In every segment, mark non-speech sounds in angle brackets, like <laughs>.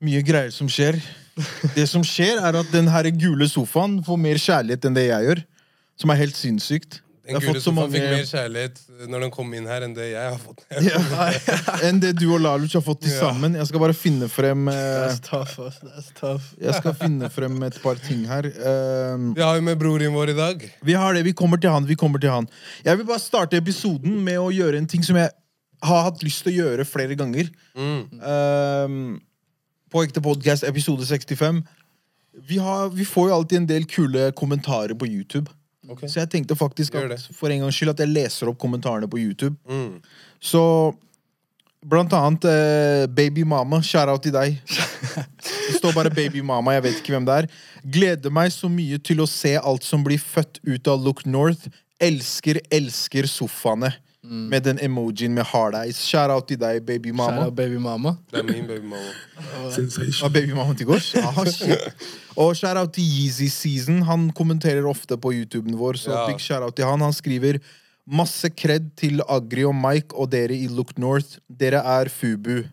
Mye greier som skjer. Det som skjer, er at den her gule sofaen får mer kjærlighet enn det jeg gjør. Som er helt sinnssykt. Den gule sofaen mange... fikk mer kjærlighet når den kom inn her, enn det jeg har fått. <laughs> Ja. Enn det du og Laluc har fått til sammen. Jeg skal bare finne frem uh... That's tough, ass. That's tough. Jeg skal finne frem et par ting her. Uh... Vi har jo med broren vår i dag. Vi har det, vi kommer til han, vi kommer til han. Jeg vil bare starte episoden med å gjøre en ting som jeg har hatt lyst til å gjøre flere ganger. Mm. Um, på Ekte podkast episode 65. Vi, har, vi får jo alltid en del kule kommentarer på YouTube. Okay. Så jeg tenkte faktisk at, for en gangs skyld at jeg leser opp kommentarene på YouTube. Mm. Så blant annet eh, Baby Mama. Shout-out til deg. Det står bare Baby Mama, jeg vet ikke hvem det er. Gleder meg så mye til å se alt som blir født ut av Look North. Elsker, elsker sofaene. Med den emojien med hard eyes. Shout-out til deg, Baby Shout out baby mama. Det er min babymamma. Var Baby Mama til gårs? Ah. <laughs> Og shout-out til Yeezy Season. Han kommenterer ofte på YouTuben vår, så Ja. big shout-out til han. Han skriver masse kred til Agri og Mike og dere i Look North. Dere er Fubu.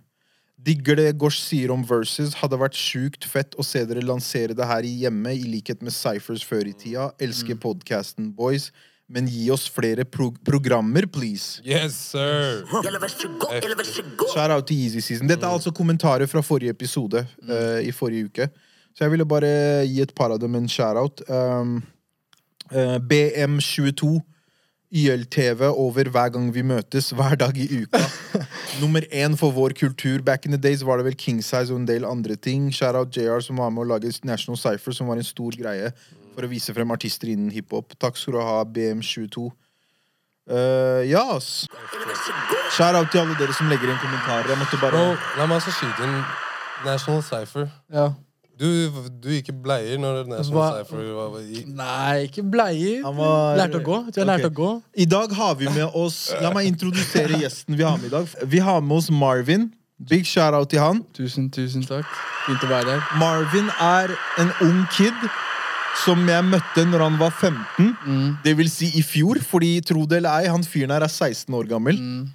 Digger det Gosh sier om Versus. Hadde vært sjukt fett å se dere lansere det her i hjemme, i likhet med Cyphers før i tida. Elsker podcasten, boys. Men gi oss flere pro programmer, please. Yes, sir! Shout out til Easy Season. Dette er altså kommentarer fra forrige episode uh, i forrige uke. Så jeg ville bare gi et par av dem en shout-out. Um, uh, BM22. YLTV over hver gang vi møtes, hver dag i uka. <laughs> Nummer én for vår kultur. Back in the days var det vel King Size og en del andre ting. Shout-out JR som var med å lage National Cypher, som var en stor greie for å vise frem artister innen hiphop. Takk skal du ha, BM22. Uh, ja, ass. Skjær av til alle dere som legger inn kommentarer. Jeg måtte bare Bro, la meg også skyte inn National Cypher. Ja. Du, du gikk i bleier når National Hva- Cypher var i Nei, ikke bleier. Han var- Lærte å gå. Jeg tror jeg lærte å gå. I dag har vi med oss La meg introdusere gjesten vi har med i dag. Vi har med oss Marvin. Big shout-out til han. Tusen, tusen takk. Fint å være der. Marvin er en ung kid som jeg møtte når han var 15. Mm. Det vil si i fjor, fordi tro det eller ei, han fyren her er 16 år gammel. Mm.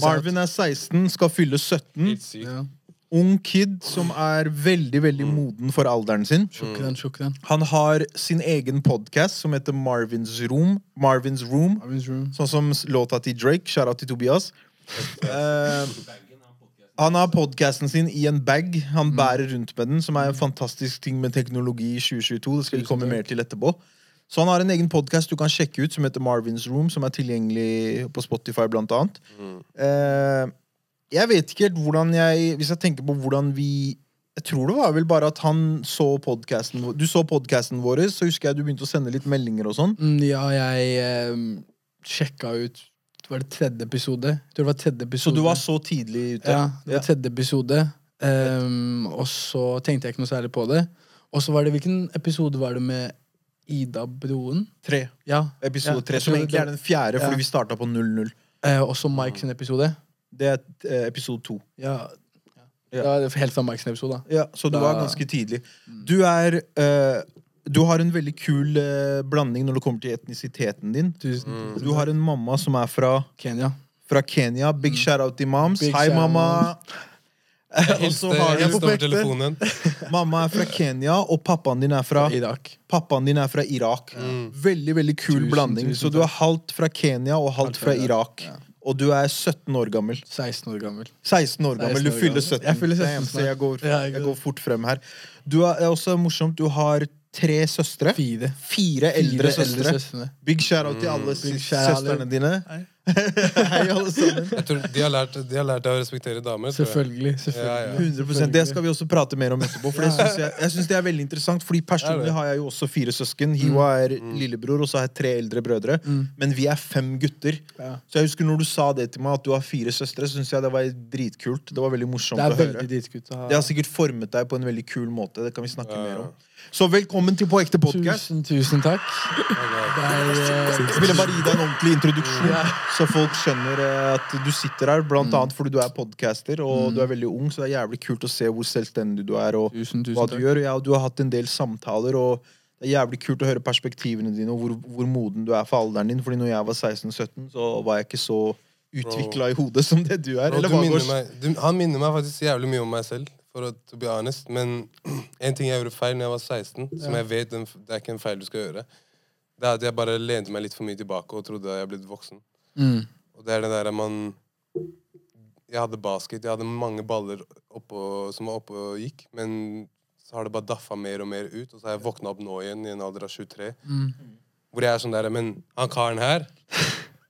Marvin er 16, skal fylle 17. Helt Ja. Ung kid som er veldig, veldig moden for alderen sin. Shukran, shukran. Han har sin egen podkast som heter Marvins Room. Marvins Room. Marvin's room. Sånn som låta til Drake. Shout-out til Tobias. Eh, han har podkasten sin i en bag. Han bærer rundt med den, som er en fantastisk ting med teknologi i 2022. Det skal vi komme mer til etterpå. Så han har en egen podkast du kan sjekke ut, som heter Marvins Room, som er tilgjengelig på Spotify, blant annet. Eh, jeg vet ikke helt hvordan jeg Hvis jeg tenker på hvordan vi Jeg tror det var vel bare at han så podcasten Du så podkasten vår, så husker jeg du begynte å sende litt meldinger og sånn. Mm, ja, jeg eh, sjekka ut var det tredje episode. Jeg tror det var tredje episode. Så du var så tidlig ute? Ja, det var tredje episode. Um, og så tenkte jeg ikke noe særlig på det. Og så var det Hvilken episode var det med Ida Broen? Tre. Ja. Episode tre, som egentlig er den fjerde, fordi vi starta på 0-0. Eh, også Mike sin episode. Det er uh, episode to. Ja. Ja. ja. det helt fra Mike sin episode. da. Ja, så du Da- var ganske tidlig. Du er eh, Du har en veldig kul eh, blanding når det kommer til etnisiteten din. Tusen, Mm. tusen Du har en mamma som er fra, Kenya. fra Kenya. Big shout-out til moms. Big Hei, mamma! <laughs> Og så Hilste har du hilste over telefonen. <laughs> Mamma er fra Kenya, og pappaen din er fra Irak. Pappaen din er fra Irak. Mm. Veldig veldig kul Tusen, blanding. tusen Så du er halvt fra Kenya og halvt fra Irak. Ja. Og du er 17 år gammel. 16 år gammel. 16 år gammel. 16 Du år fyller gammel. 17. Jeg fyller 17 Damn, så snart. jeg går, Ja, jeg jeg går. går fort frem her. Du er er også morsomt. Du har tre søstre. Fire. Fire eldre Fire søstre. søstre. Big shout-out til alle Big shout-out. søstrene dine. Hei. <laughs> Hei, alle sammen. Jeg tror de har lært, de har lært deg å respektere damer. tror jeg. Selvfølgelig. Ja, selvfølgelig. 100 Det skal vi også prate mer om etterpå. For det synes jeg, jeg synes det er veldig interessant Fordi Er Personlig har jeg jo også fire søsken. Hiwa er lillebror, og så har jeg tre eldre brødre. Men vi er fem gutter. Ja. Så jeg husker når du sa det til meg, at du har fire søstre, så syns jeg det var dritkult. Det var veldig morsomt Det er å høre. veldig dritkult å ha. Det har sikkert formet deg på en veldig kul måte. Det kan vi snakke mer om. Så velkommen til På ekte podcast. Tusen, tusen takk. Er, Jeg ville bare gi deg en ordentlig introduksjon, så folk skjønner eh, at du sitter her. Blant annet fordi du er podcaster, og du er veldig ung, så det er jævlig kult å se hvor selvstendig du er, og tusen, tusen hva du takk. gjør. Ja, du har hatt en del samtaler, og det er jævlig kult å høre perspektivene dine, og hvor, hvor moden du er for alderen din. Fordi når jeg var 16-17, så var jeg ikke så utvikla i hodet som det du er? Bro, Eller du minner meg, du, han minner meg faktisk jævlig mye om meg selv, for å to be honest. Men <clears throat> en ting jeg gjorde feil når jeg var 16, som jeg vet den, det er ikke en feil du skal gjøre, det er at jeg bare lente meg litt for mye tilbake og trodde jeg er blitt voksen. Mm. Og det er det der man Jeg hadde basket, jeg hadde mange baller oppå, som var oppe og gikk, men så har det bare daffa mer og mer ut, og så har jeg våkna opp nå igjen i en alder av 23. Mm. Hvor jeg er sånn der Men han karen her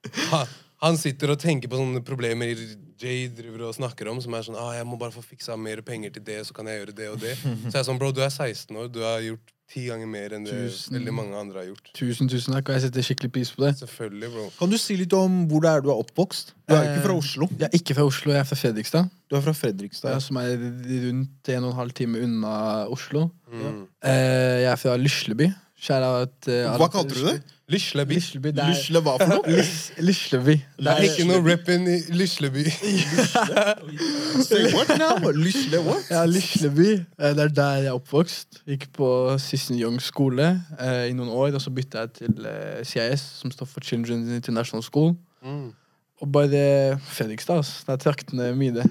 <laughs> han, sitter og tenker på sånne problemer Jay driver og snakker om, som er sånn ah, 'Jeg må bare få fiksa mer penger til det, så kan jeg gjøre det og det'. <laughs> Så jeg er sånn, bro, du er 16 år, du har gjort ti ganger mer enn det Tusen. veldig mange andre har gjort. Tusen, tusen takk, og jeg setter skikkelig pris på det. Selvfølgelig, bro. Kan du si litt om hvor det er du er oppvokst? Du er ikke fra Eh, Oslo. Jeg er ikke fra Oslo, jeg er fra Fredrikstad. Du er fra Fredrikstad. Ja, som er rundt en og en halv time unna Oslo. Mm. Eh, jeg er fra Lisleby. At eh, Hva kalte du det? Lisleby. Lisleby. Det er Lysle hva for noe? <laughs> Lis- Lisleby. Det er ikke noe rappen i Lisleby. <laughs> Say what now? Lysle what? ja, Lisleby. Eh, Det er der jeg er oppvokst. Gikk på Sisson Young skole eh, i noen år, og så bytta jeg til eh, CIS, som står for Children's International School. Mm. Og bare Fredrikstad, ass. Det er traktene mine.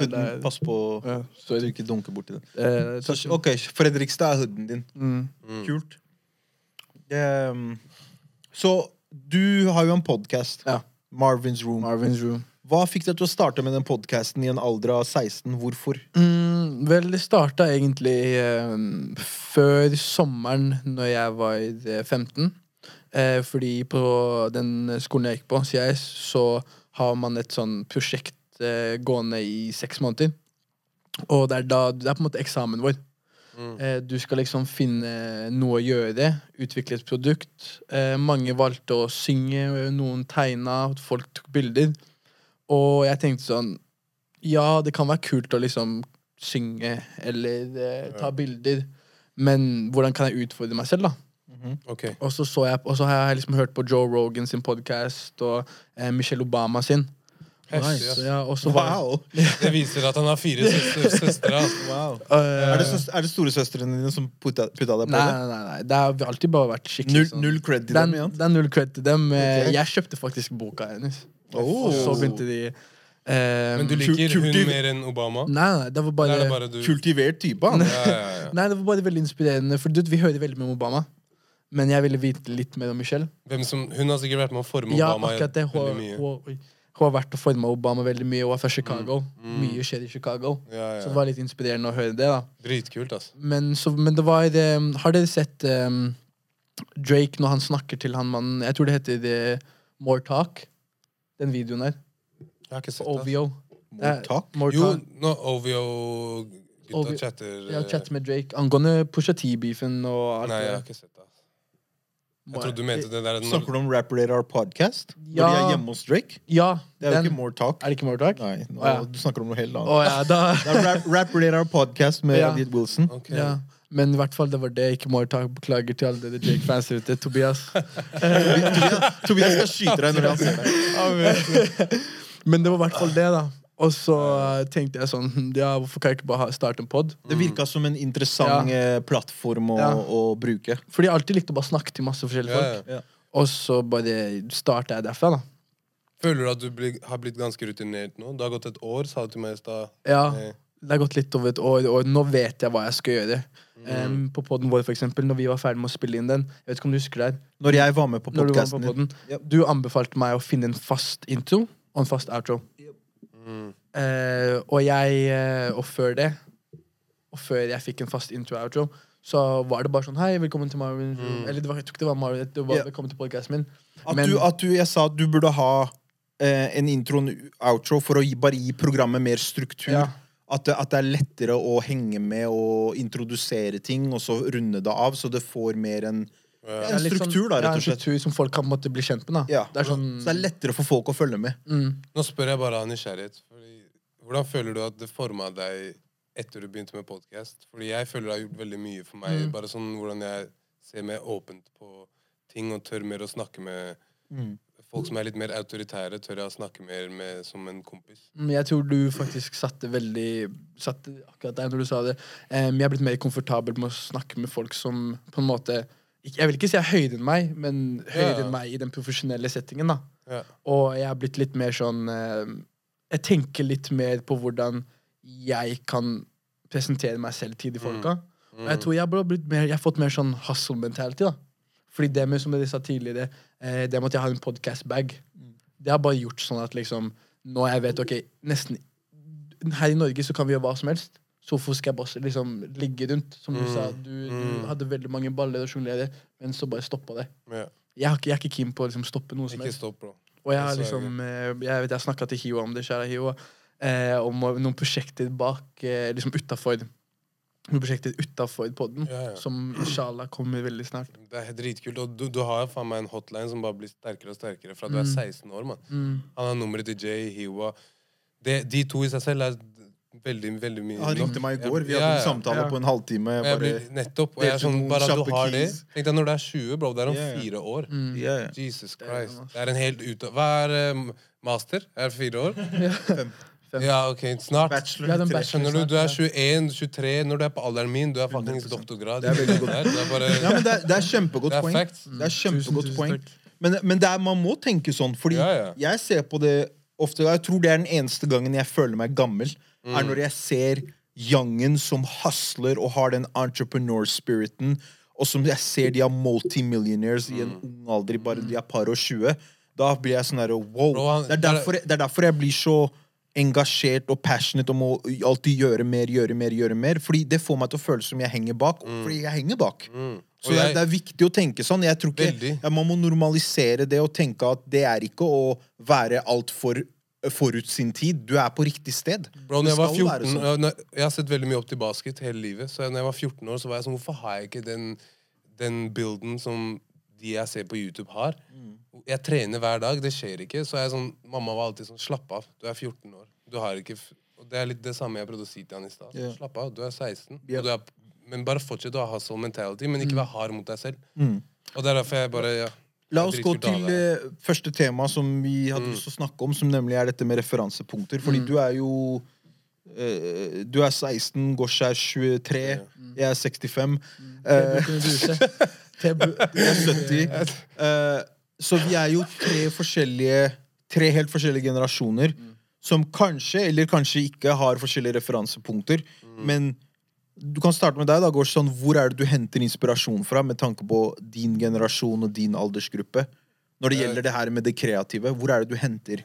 Det er der- pass på Ja, så du sorry. ikke dunker borti det. Eh, Så, ok, Fredrikstad er huden din. mm. Mm. Kult. Ehm, så du har jo en podkast. Ja. Marvin's Room. Marvin's Room. Hva fikk deg til å starte med den podkasten i en alder av 16? Hvorfor? Mm, vel, det starta egentlig eh, før sommeren, når jeg var eh, 15. Eh, fordi på den skolen jeg gikk på, CIS, så har man et sånn prosjekt eh, gående i seks måneder. Og det er, da, det er på en måte eksamen vår. Mm. Eh, du skal liksom finne noe å gjøre, utvikle et produkt. Eh, mange valgte å synge, noen tegna, folk tok bilder. Og jeg tenkte sånn Ja, det kan være kult å liksom synge eller eh, ta bilder, men hvordan kan jeg utfordre meg selv, da? Ok. Og så, så, jeg, og så har jeg liksom hørt på Joe Rogan sin podkast og eh, Michelle Obama sin. Ass. ja, og så var Wow! Det viser at han har fire søstre. søstre wow. uh, Er det, søs- er det storesøstrene dine som putta, putta deg på Nei, det? nei, nei, nei. Det har alltid bare vært skikkelig Null, sånn. null cred til dem igjen? det er null cred til dem. Okay. Jeg kjøpte faktisk boka hennes. Oh. Og så begynte de um, Men du liker hun mer enn Obama? Nei, nei, det var bare, det bare du Kultivert type, han. Ja, ja, ja. <laughs> Nei, det var bare veldig inspirerende. For du, Vi hører veldig mye om Obama. Men jeg ville vite litt mer om Michelle. Hvem som, hun har sikkert vært med å forme Ja, Obama akkurat det. Veldig mye. hun. Hun har vært og forma Obama veldig mye. Hun er fra Chicago. Mm. Mye skjer i Chicago. Ja, Så det var litt inspirerende å høre det. da Dritkult, ass. Men, så, men det var eh, Har dere sett um, Drake når han snakker til han mannen Jeg tror det heter eh, More Talk. Den videoen der. Jeg har ikke sett det. OVO. More talk? More Jo, Talk. No, OVO-gutta chatter Ja, chatter chat med Drake angående Pusha T-beefen og alt Nei, jeg har ikke sett det. Jeg trodde du mente det der når, Snakker du om Rap Radar Podcast? Når Ja. de er hjemme hos Drake? Ja, Det er jo den, ikke More Talk. Er det ikke More Talk? Nei, nå, oh, ja. du snakker om noe helt annet. annet. ja, da Det er Rap, Rap Radar Podcast med Ja. Elliot Wilson. Okay. ja. Men i hvert fall, det var det. Ikke More Talk. Beklager til alle dere Drake-fans ute. Tobias. <laughs> Tobias, Tobias skal skyte deg når han ser deg. <laughs> Men det var i hvert fall det, da. Og så eh, tenkte jeg sånn Ja, hvorfor kan jeg ikke bare starte en pod? Det virka som en interessant ja. plattform å, Ja. å bruke. Fordi jeg alltid likte å bare snakke til masse forskjellige folk. ja. Og så bare starta jeg derfra, da. Føler du at du blir, har blitt ganske rutinert nå? Det har gått et år, sa du til meg i stad. Ja, Eh, Det har gått litt over et år, og nå vet jeg hva jeg skal gjøre. Em, på poden vår, for eksempel, når vi var ferdig med å spille inn den Jeg vet ikke om du husker det Når jeg var med på podkasten din. Du anbefalte meg å finne en fast intro og en fast outro. Mm. Eh, og jeg eh, Og før det, og før jeg fikk en fast intro-outro, så var det bare sånn Hei, velkommen til Marvin. Mm. Eller det var, jeg tror ikke det var Marvin, det var yeah. velkommen til podcasten min. At, Men- du, at du, jeg sa at du burde ha eh, en intro og outro for å gi, bare gi programmet mer struktur. Ja. At, det, at det er lettere å henge med og introdusere ting, og så runde det av, så det får mer en, Ja. en struktur, da, rett en og slett. struktur som folk kan måtte bli kjent med. da Ja. Det er sånn Så det er lettere for folk å følge med. mm. Nå spør jeg bare av nysgjerrighet. Fordi, hvordan føler du at det forma deg etter du begynte med podkast? Fordi jeg føler det har gjort veldig mye for meg. Mm. Bare sånn hvordan jeg ser mer åpent på ting og tør mer å snakke med folk som er litt mer autoritære. Tør jeg å snakke mer med som en kompis. Jeg tror du faktisk satte veldig Satte akkurat der når du sa det. Jeg er blitt mer komfortabel med å snakke med folk som på en måte Jeg vil ikke si jeg er høyere enn meg, men høyere enn meg i den profesjonelle settingen. da Ja. Og jeg har blitt litt mer sånn eh, Jeg tenker litt mer på hvordan jeg kan presentere meg selv til de folka. Og jeg tror jeg har mer, jeg har fått mer sånn hustle mentality. da Fordi det med som dere sa tidligere, eh, det med at jeg har en podcast-bag, det har bare gjort sånn at liksom Nå jeg vet ok, nesten Her i Norge så kan vi gjøre hva som helst. Bare liksom ligge rundt? Som du Mm. sa, du, du Mm. hadde veldig mange baller å sjonglere, men så bare stoppa det. Ja. Jeg, ikke, jeg er ikke keen på å liksom stoppe noe som helst. stopp. Og jeg har liksom eh, Jeg vet jeg snakka til Hiwa om det, kjære Hiwa, eh, om noen prosjekter bak eh, Liksom utafor Noen prosjekter utafor podden, Ja, ja. som inshallah kommer veldig snart. Det er dritkult. Og du, du har faen meg en hotline som bare blir sterkere og sterkere fra du er Mm. 16 år. man. Han har nummeret til Jay, Hiwa De, De to i seg selv er veldig, veldig mye Han ringte meg i går. Vi Ja, hadde en samtale Ja. på en halvtime. Jeg bare, nettopp. Og jeg er sånn, bare at du har det. Tenk deg når du er 20, bro. Det er om Ja, ja. fire år. Mm. ja, ja. Jesus Christ. det, er en helt ut Hva er eh, master? Er det fire år? <laughs> Fem. Ja, ok, snart. Bachelor. Tre. bachelor. Skjønner du, du er 21-23 når du er på alderen min. Du er faktisk doktorgrad. Det er veldig godt. <laughs> Det er bare, Ja, men det er, det er kjempegodt det er poeng. facts. Det er kjempegodt Tusen, tusen poeng. takk. Men, men det er, man må tenke sånn, fordi Ja, ja. jeg ser på det ofte Jeg tror det er den eneste gangen jeg føler meg gammel, Mm. er når jeg ser youngen som hustler og har den entrepreneur-spiriten, og som jeg ser de er multimillionaires i en Mm. ung alder, bare de er par og 20. Da blir jeg sånn herre wow. Det, er derfor, det er derfor jeg blir så engasjert og passionate om å alltid gjøre mer, gjøre mer, gjøre mer. Fordi det får meg til å føle som jeg henger bak. Fordi jeg henger bak. Mm. Så det, jeg- det er viktig å tenke sånn. Jeg tror ikke, ja, Man må normalisere det og tenke at det er ikke å være altfor forut sin tid. Du er på riktig sted. Bro, jeg, var 14, sånn. jeg har sett veldig mye opp til basket hele livet. Så når jeg var 14 år, så var jeg sånn Hvorfor har jeg ikke den, den bilden som de jeg ser på YouTube, har? Mm. Jeg trener hver dag. Det skjer ikke. Så jeg sånn Mamma var alltid sånn Slapp av. Du er 14 år. Du har ikke Og det er litt det samme jeg prøvde å si til han i stad. Yeah. Slapp av. Du er 16. Yeah. Du er, men bare fortsett å ha hustle mentality, men ikke vær hard mot deg selv. Mm. Og det er derfor jeg bare ja, La oss gå til eh, første tema som vi hadde Mm. lyst til å snakke om, som nemlig er dette med referansepunkter. Fordi du er jo eh, Du er 16, Gosh er 23, jeg er 65. Det eh, <laughs> jeg er 70. <laughs> Eh, så vi er jo tre forskjellige Tre helt forskjellige generasjoner som kanskje eller kanskje ikke har forskjellige referansepunkter. Men du kan starte med deg. da, Gård, sånn, Hvor er det du henter inspirasjon fra med tanke på din generasjon og din aldersgruppe? Når det Eh. gjelder det her med det kreative, hvor er det du henter?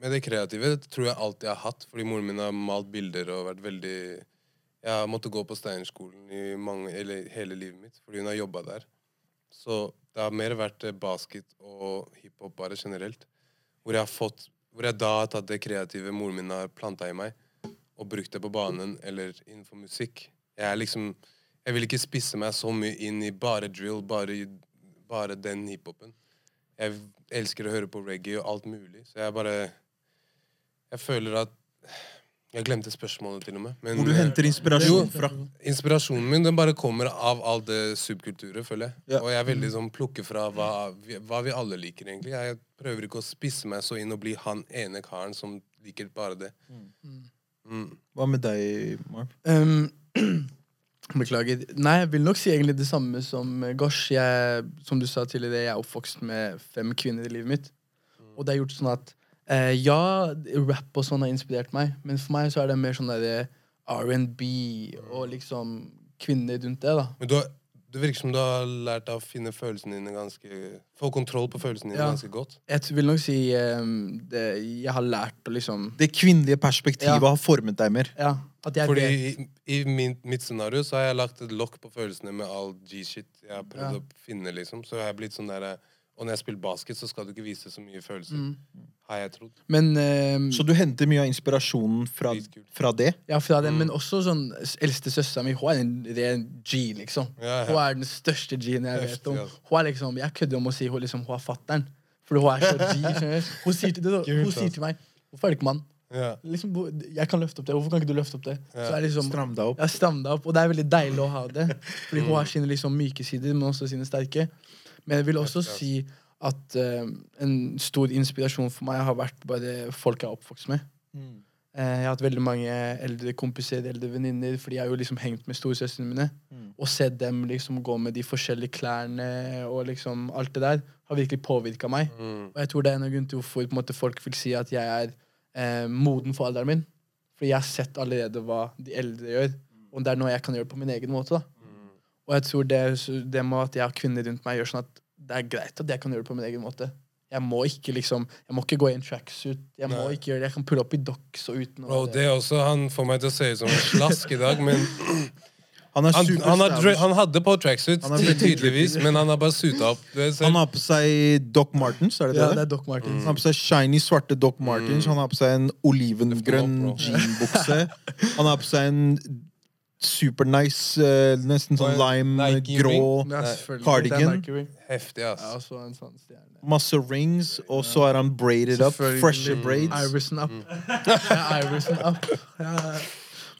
Med det kreative tror jeg alltid jeg har hatt, fordi moren min har malt bilder og vært veldig Jeg har måttet gå på Steinerskolen i mange, eller hele livet mitt, fordi hun har jobba der. Så det har mer vært eh, basket og hiphop bare generelt. Hvor jeg har fått Hvor jeg da har tatt det kreative moren min har planta i meg, og brukt det på banen eller innenfor musikk. Jeg er liksom Jeg vil ikke spisse meg så mye inn i bare drill, bare, bare den hiphopen. Jeg elsker å høre på reggae og alt mulig, så jeg bare Jeg føler at Jeg glemte spørsmålet, til og med. Men Hvor du henter inspirasjon fra? inspirasjonen min den bare kommer av all det subkulturet, føler jeg. Ja. Og jeg er veldig sånn plukker fra hva vi, hva vi alle liker, egentlig. Jeg prøver ikke å spisse meg så inn og bli han ene karen som liker bare det. Mm. Hva med deg, Marv? Um, <clears throat> beklager. Nei, jeg vil nok si egentlig det samme som eh, Gosh. Jeg, som du sa tidligere, jeg er oppvokst med fem kvinner i livet mitt. Og det har gjort sånn at eh, Ja, rap og sånn har inspirert meg, men for meg så er det mer sånn derre R&B og liksom kvinner rundt det, da. Men du har, det virker som du har lært deg å finne følelsene dine ganske Få kontroll på følelsene dine Ja. ganske godt. Jeg vil nok si um, det, jeg har lært å liksom Det kvinnelige perspektivet Ja. har formet deg mer. Ja, at jeg Fordi vet i, i min, mitt scenario så har jeg lagt et lokk på følelsene med all G-shit jeg har prøvd Ja. å finne, liksom. Så jeg har blitt sånn der Og når jeg spiller basket, så skal du ikke vise så mye følelser. Mm. Har jeg trodd. Men um, Så du henter mye av inspirasjonen fra, fra det? Ja, fra det, Mm. men også sånn Eldstesøstera Eldste søstera mi hun er en ren G, liksom. Ja, ja. Hun er den største G-en jeg vet om. Hun er liksom, Jeg kødder om å si hun, liksom, hun er fatter'n. Fordi hun er så G. Hun sier til, <laughs> det, hun sier til meg Hvorfor er du ikke mann? Ja. Liksom, jeg kan løfte opp det. Hvorfor kan ikke du løfte opp det? Ja. Så er liksom, Stram deg opp. Ja, stram deg opp, og det er veldig deilig å ha det. <laughs> Fordi Mm. hun har sine liksom myke sider, men også sine sterke. Men jeg vil også si at uh, en stor inspirasjon for meg har vært bare folk jeg er oppvokst med. Mm. Uh, Jeg har hatt veldig mange eldre kompiser, eldre venninner, fordi jeg har jo liksom hengt med storesøstrene mine. Mm. å se dem liksom gå med de forskjellige klærne og liksom alt det der, har virkelig påvirka meg. Mm. Og jeg tror det er en av grunnene til hvorfor måte, folk vil si at jeg er uh, moden for alderen min. Fordi jeg har sett allerede hva de eldre gjør, og det er noe jeg kan gjøre på min egen måte. da. Og jeg tror det, det med at jeg har kvinner rundt meg, gjør sånn at det er greit at jeg kan gjøre det på min egen måte. Jeg må ikke liksom, jeg må ikke gå i en tracksuit. Jeg må Nei. ikke gjøre det. Jeg kan pulle opp i docks og uten Bro, det også, Han får meg til å se ut som en slask i dag, men <clears throat> Han er han, han, har, han hadde på tracksuit, tydeligvis, men han har bare suta opp. Han har på seg Doc Martens, er det det? Ja, det? er Doc Martens. Han har på seg shiny, svarte Doc Martens. Han har på seg en olivengrønn jeanbukse. Han har på seg en supernice, uh, nesten sånn lime, Nike grå. Cardigan. Heftig, ass. Ja, en sånn. Masse rings, og så er han braided up. Freshe braids. Iverson up. Ja, Iverson up. Ja.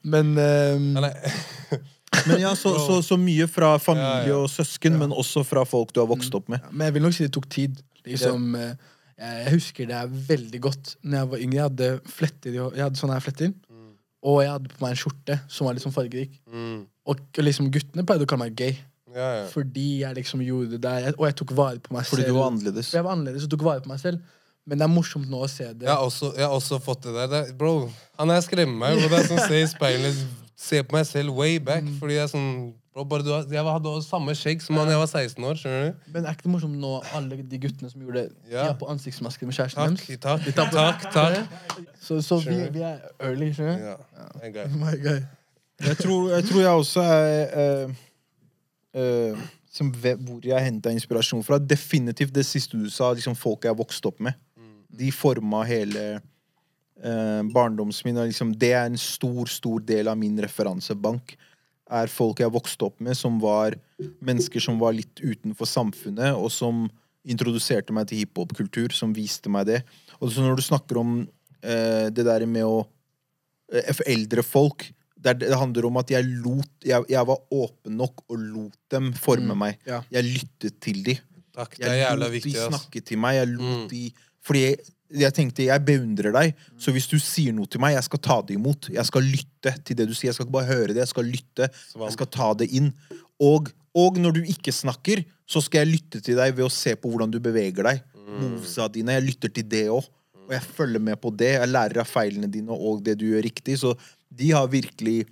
Men um... <laughs> Men ja, så, så, så mye fra familie Ja, ja. og søsken, men også fra folk du har vokst opp med. Men jeg vil nok si det tok tid. Liksom, eh, jeg, husker det veldig godt Når jeg var yngre. Jeg hadde fletter Jeg hadde sånne her fletter. Og jeg hadde på meg en skjorte som var sånn fargerik. mm, Og liksom guttene pleide å kalle meg gay. ja, ja. Fordi jeg liksom gjorde det der. Og jeg tok vare på meg Fordi selv. du var annerledes. Jeg var annerledes og tok vare på meg selv. Men det er morsomt nå å se det. Jeg har også, jeg har også fått det der. Det bro, han her skremmer meg. Det er sånn, se i speilet, se på meg selv way back. Mm. Fordi jeg er sånn bro, bare du Jeg hadde samme skjegg som da jeg var 16 år. skjønner du? Men er ikke det morsomt nå, alle de guttene som gjorde det, Ja. de har på ansiktsmasker med kjæresten deres? takk, takk, takk. takk. Så, så vi, vi er early, skjønner du? Ja, er. Oh my God. Jeg tror jeg, tror jeg også er uh, uh, som Hvor jeg henta inspirasjon fra. Definitivt det siste du sa, liksom folk jeg har vokst opp med. De forma hele eh, barndommen min. og Liksom, det er en stor, stor del av min referansebank. Er folk jeg vokste opp med, som var mennesker som var litt utenfor samfunnet, og som introduserte meg til hiphop-kultur, som viste meg det. Og så når du snakker om eh, det der med å eh, eldre folk det, det handler om at jeg lot jeg, jeg var åpen nok og lot dem forme Mm, meg. ja. Jeg lyttet til dem. Takk, Det Jeg lot de snakke til meg. Jeg lot Mm. de Fordi jeg, jeg tenkte jeg beundrer deg, så hvis du sier noe til meg, jeg skal ta det imot. Jeg skal lytte til det du sier. Jeg skal ikke bare høre det, jeg skal lytte. Jeg skal ta det inn. Og, og når du ikke snakker, så skal jeg lytte til deg ved å se på hvordan du beveger deg. Movesa dine. Jeg lytter til det òg. Og jeg følger med på det. Jeg lærer av feilene dine og det du gjør riktig. Så de har virkelig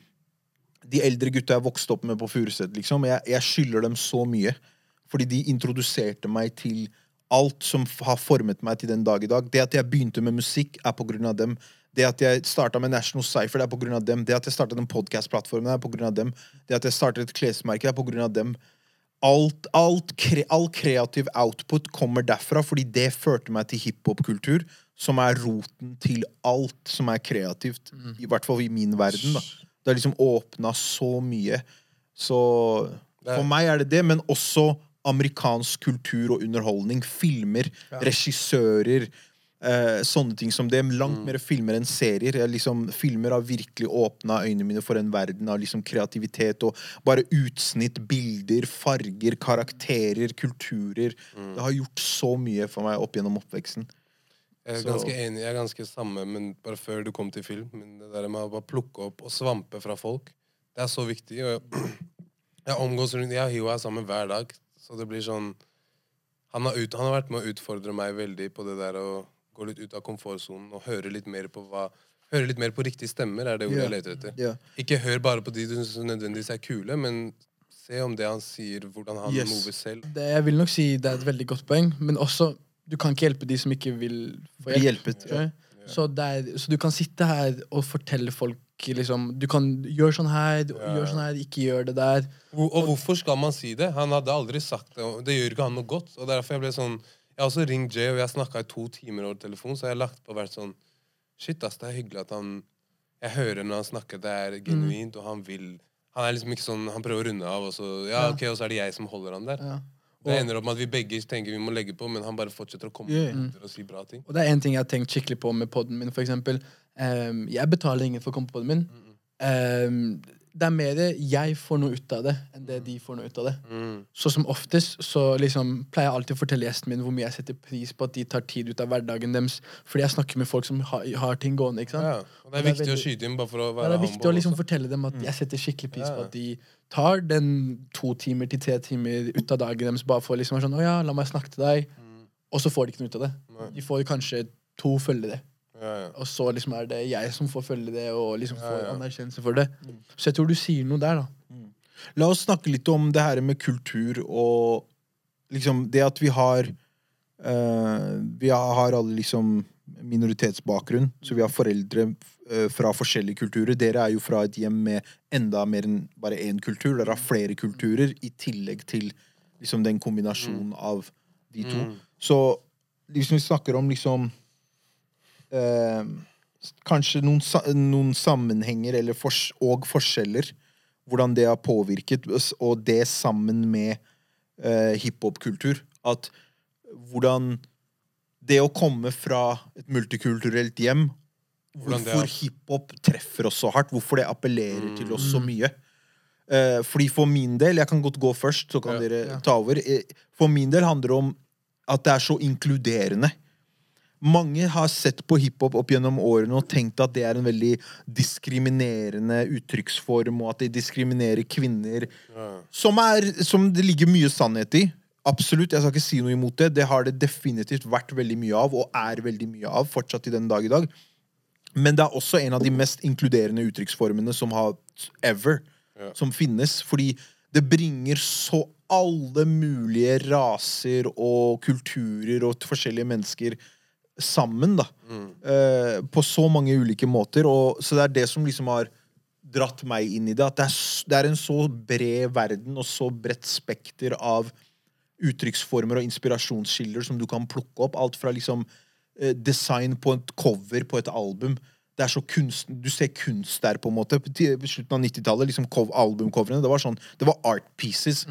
De eldre gutta jeg vokste opp med på Furuset, liksom, jeg, jeg skylder dem så mye. Fordi de introduserte meg til alt som har formet meg til den dag i dag. Det at jeg begynte med musikk, er på grunn av dem. Det at jeg starta med National Cypher, det er på grunn av dem. Det at jeg starta den podcast-plattformen, er på grunn av dem. Det at jeg startet et klesmerke, er på grunn av dem. Alt, alt, kre, all kreativ output kommer derfra, fordi det førte meg til hiphop-kultur, som er roten til alt som er kreativt. I hvert fall i min verden. da. Det har liksom åpna så mye. Så for meg er det det, men også amerikansk kultur og underholdning. Filmer, regissører. Eh, sånne ting som det. Langt mer filmer enn serier. Liksom, filmer har virkelig åpna øynene mine for en verden av liksom kreativitet og bare utsnitt, bilder, farger, karakterer, kulturer. Det har gjort så mye for meg opp gjennom oppveksten. Jeg er Så- ganske enig. Jeg er ganske samme, men bare før du kom til film. Men det der med å bare plukke opp og svampe fra folk, det er så viktig. <clears throat> Jeg omgås rundt Jeg og Hiwa er sammen hver dag, så det blir sånn han har, ut, han har vært med å utfordre meg veldig på det der å gå litt ut av komfortsonen og høre litt mer på hva Høre litt mer på riktige stemmer, er det ordet yeah. jeg leter etter. Yeah. Ikke hør bare på de du syns nødvendigvis er kule, men se om det han sier, hvordan han Yes. mover selv. Det, jeg vil nok si det er et veldig godt poeng, men også du kan ikke hjelpe de som ikke vil få hjelp. Hjelpet, ja. Ja. Så, det er, så du kan sitte her og fortelle folk liksom, Du kan gjøre sånn her, gjør sånn her, ikke gjør det der. Hvor- Og hvorfor skal man si det? Han hadde aldri sagt det. Det gjør ikke han noe godt. Og derfor jeg ble sånn Jeg har også ringt Jay, og jeg snakka i to timer over telefon, så jeg har lagt på og vært sånn Shit, ass, det er hyggelig at han Jeg hører når han snakker, det er genuint, og han vil Han er liksom ikke sånn Han prøver å runde av, og så Ja, Ja. ok, og så er det jeg som holder han der. Ja. Det ender opp med at vi begge tenker vi må legge på, men han bare fortsetter å komme Yeah. etter og si bra ting. Og det er en ting jeg har tenkt skikkelig på med podden min, for eksempel. Ehm, jeg betaler ingen for å komme på podden min. Ehm, det er mer jeg får noe ut av det, enn det de får noe ut av det. Mm. Så som oftest så liksom pleier jeg alltid å fortelle gjesten min hvor mye jeg setter pris på at de tar tid ut av hverdagen deres. Fordi jeg snakker med folk som har, har ting gående. ikke sant? Ja, og det er Og det er viktig å skyte inn bare for å Ja, være det er viktig å liksom fortelle dem at jeg setter skikkelig pris på at de tar den to timer til tre timer ut av dagen deres bare for å liksom være sånn Å ja, la meg snakke til deg. Og så får de ikke noe ut av det. Nei. De får kanskje to følgere. Ja, ja. Og så liksom er det jeg som får følge det, og liksom får Ja, anerkjennelse for det. Så jeg tror du sier noe der, da. La oss snakke litt om det her med kultur og liksom det at vi har uh, Vi har alle liksom minoritetsbakgrunn, så vi har foreldre eh, fra forskjellige kulturer. Dere er jo fra et hjem med enda mer enn bare én kultur. Dere har flere kulturer i tillegg til liksom den kombinasjonen av de to. Mm. Så liksom vi snakker om liksom eh, Kanskje noen, noen sammenhenger eller fors og forskjeller. Hvordan det har påvirket, oss, og det sammen med eh, hiphop-kultur. At hvordan Det å komme fra et multikulturelt hjem Hvordan Hvorfor hiphop treffer oss så hardt. Hvorfor det appellerer til oss så mye. Eh, fordi For min del Jeg kan godt gå først, så kan Ja. dere Ja. ta over. Eh, For min del handler det om at det er så inkluderende. Mange har sett på hiphop opp gjennom årene og tenkt at det er en veldig diskriminerende uttrykksform, og at det diskriminerer kvinner. Ja. Som, er, som det ligger mye sannhet i. Absolutt, jeg skal ikke si noe imot det. Det har det definitivt vært veldig mye av, og er veldig mye av fortsatt i den dag i dag. Men det er også en av de mest inkluderende uttrykksformene som har ever. Ja. Som finnes. Fordi det bringer så alle mulige raser og kulturer og forskjellige mennesker sammen, da. Eh, på så mange ulike måter. Og, så det er det som liksom har dratt meg inn i det. At det er, det er en så bred verden og så bredt spekter av uttrykksformer og inspirasjonskilder som du kan plukke opp. Alt fra liksom eh, design på et cover på et album. Det er så kunst, Du ser kunst der, på en måte. På slutten av 90-tallet, liksom albumcoverne. det var sånn, det var art pieces.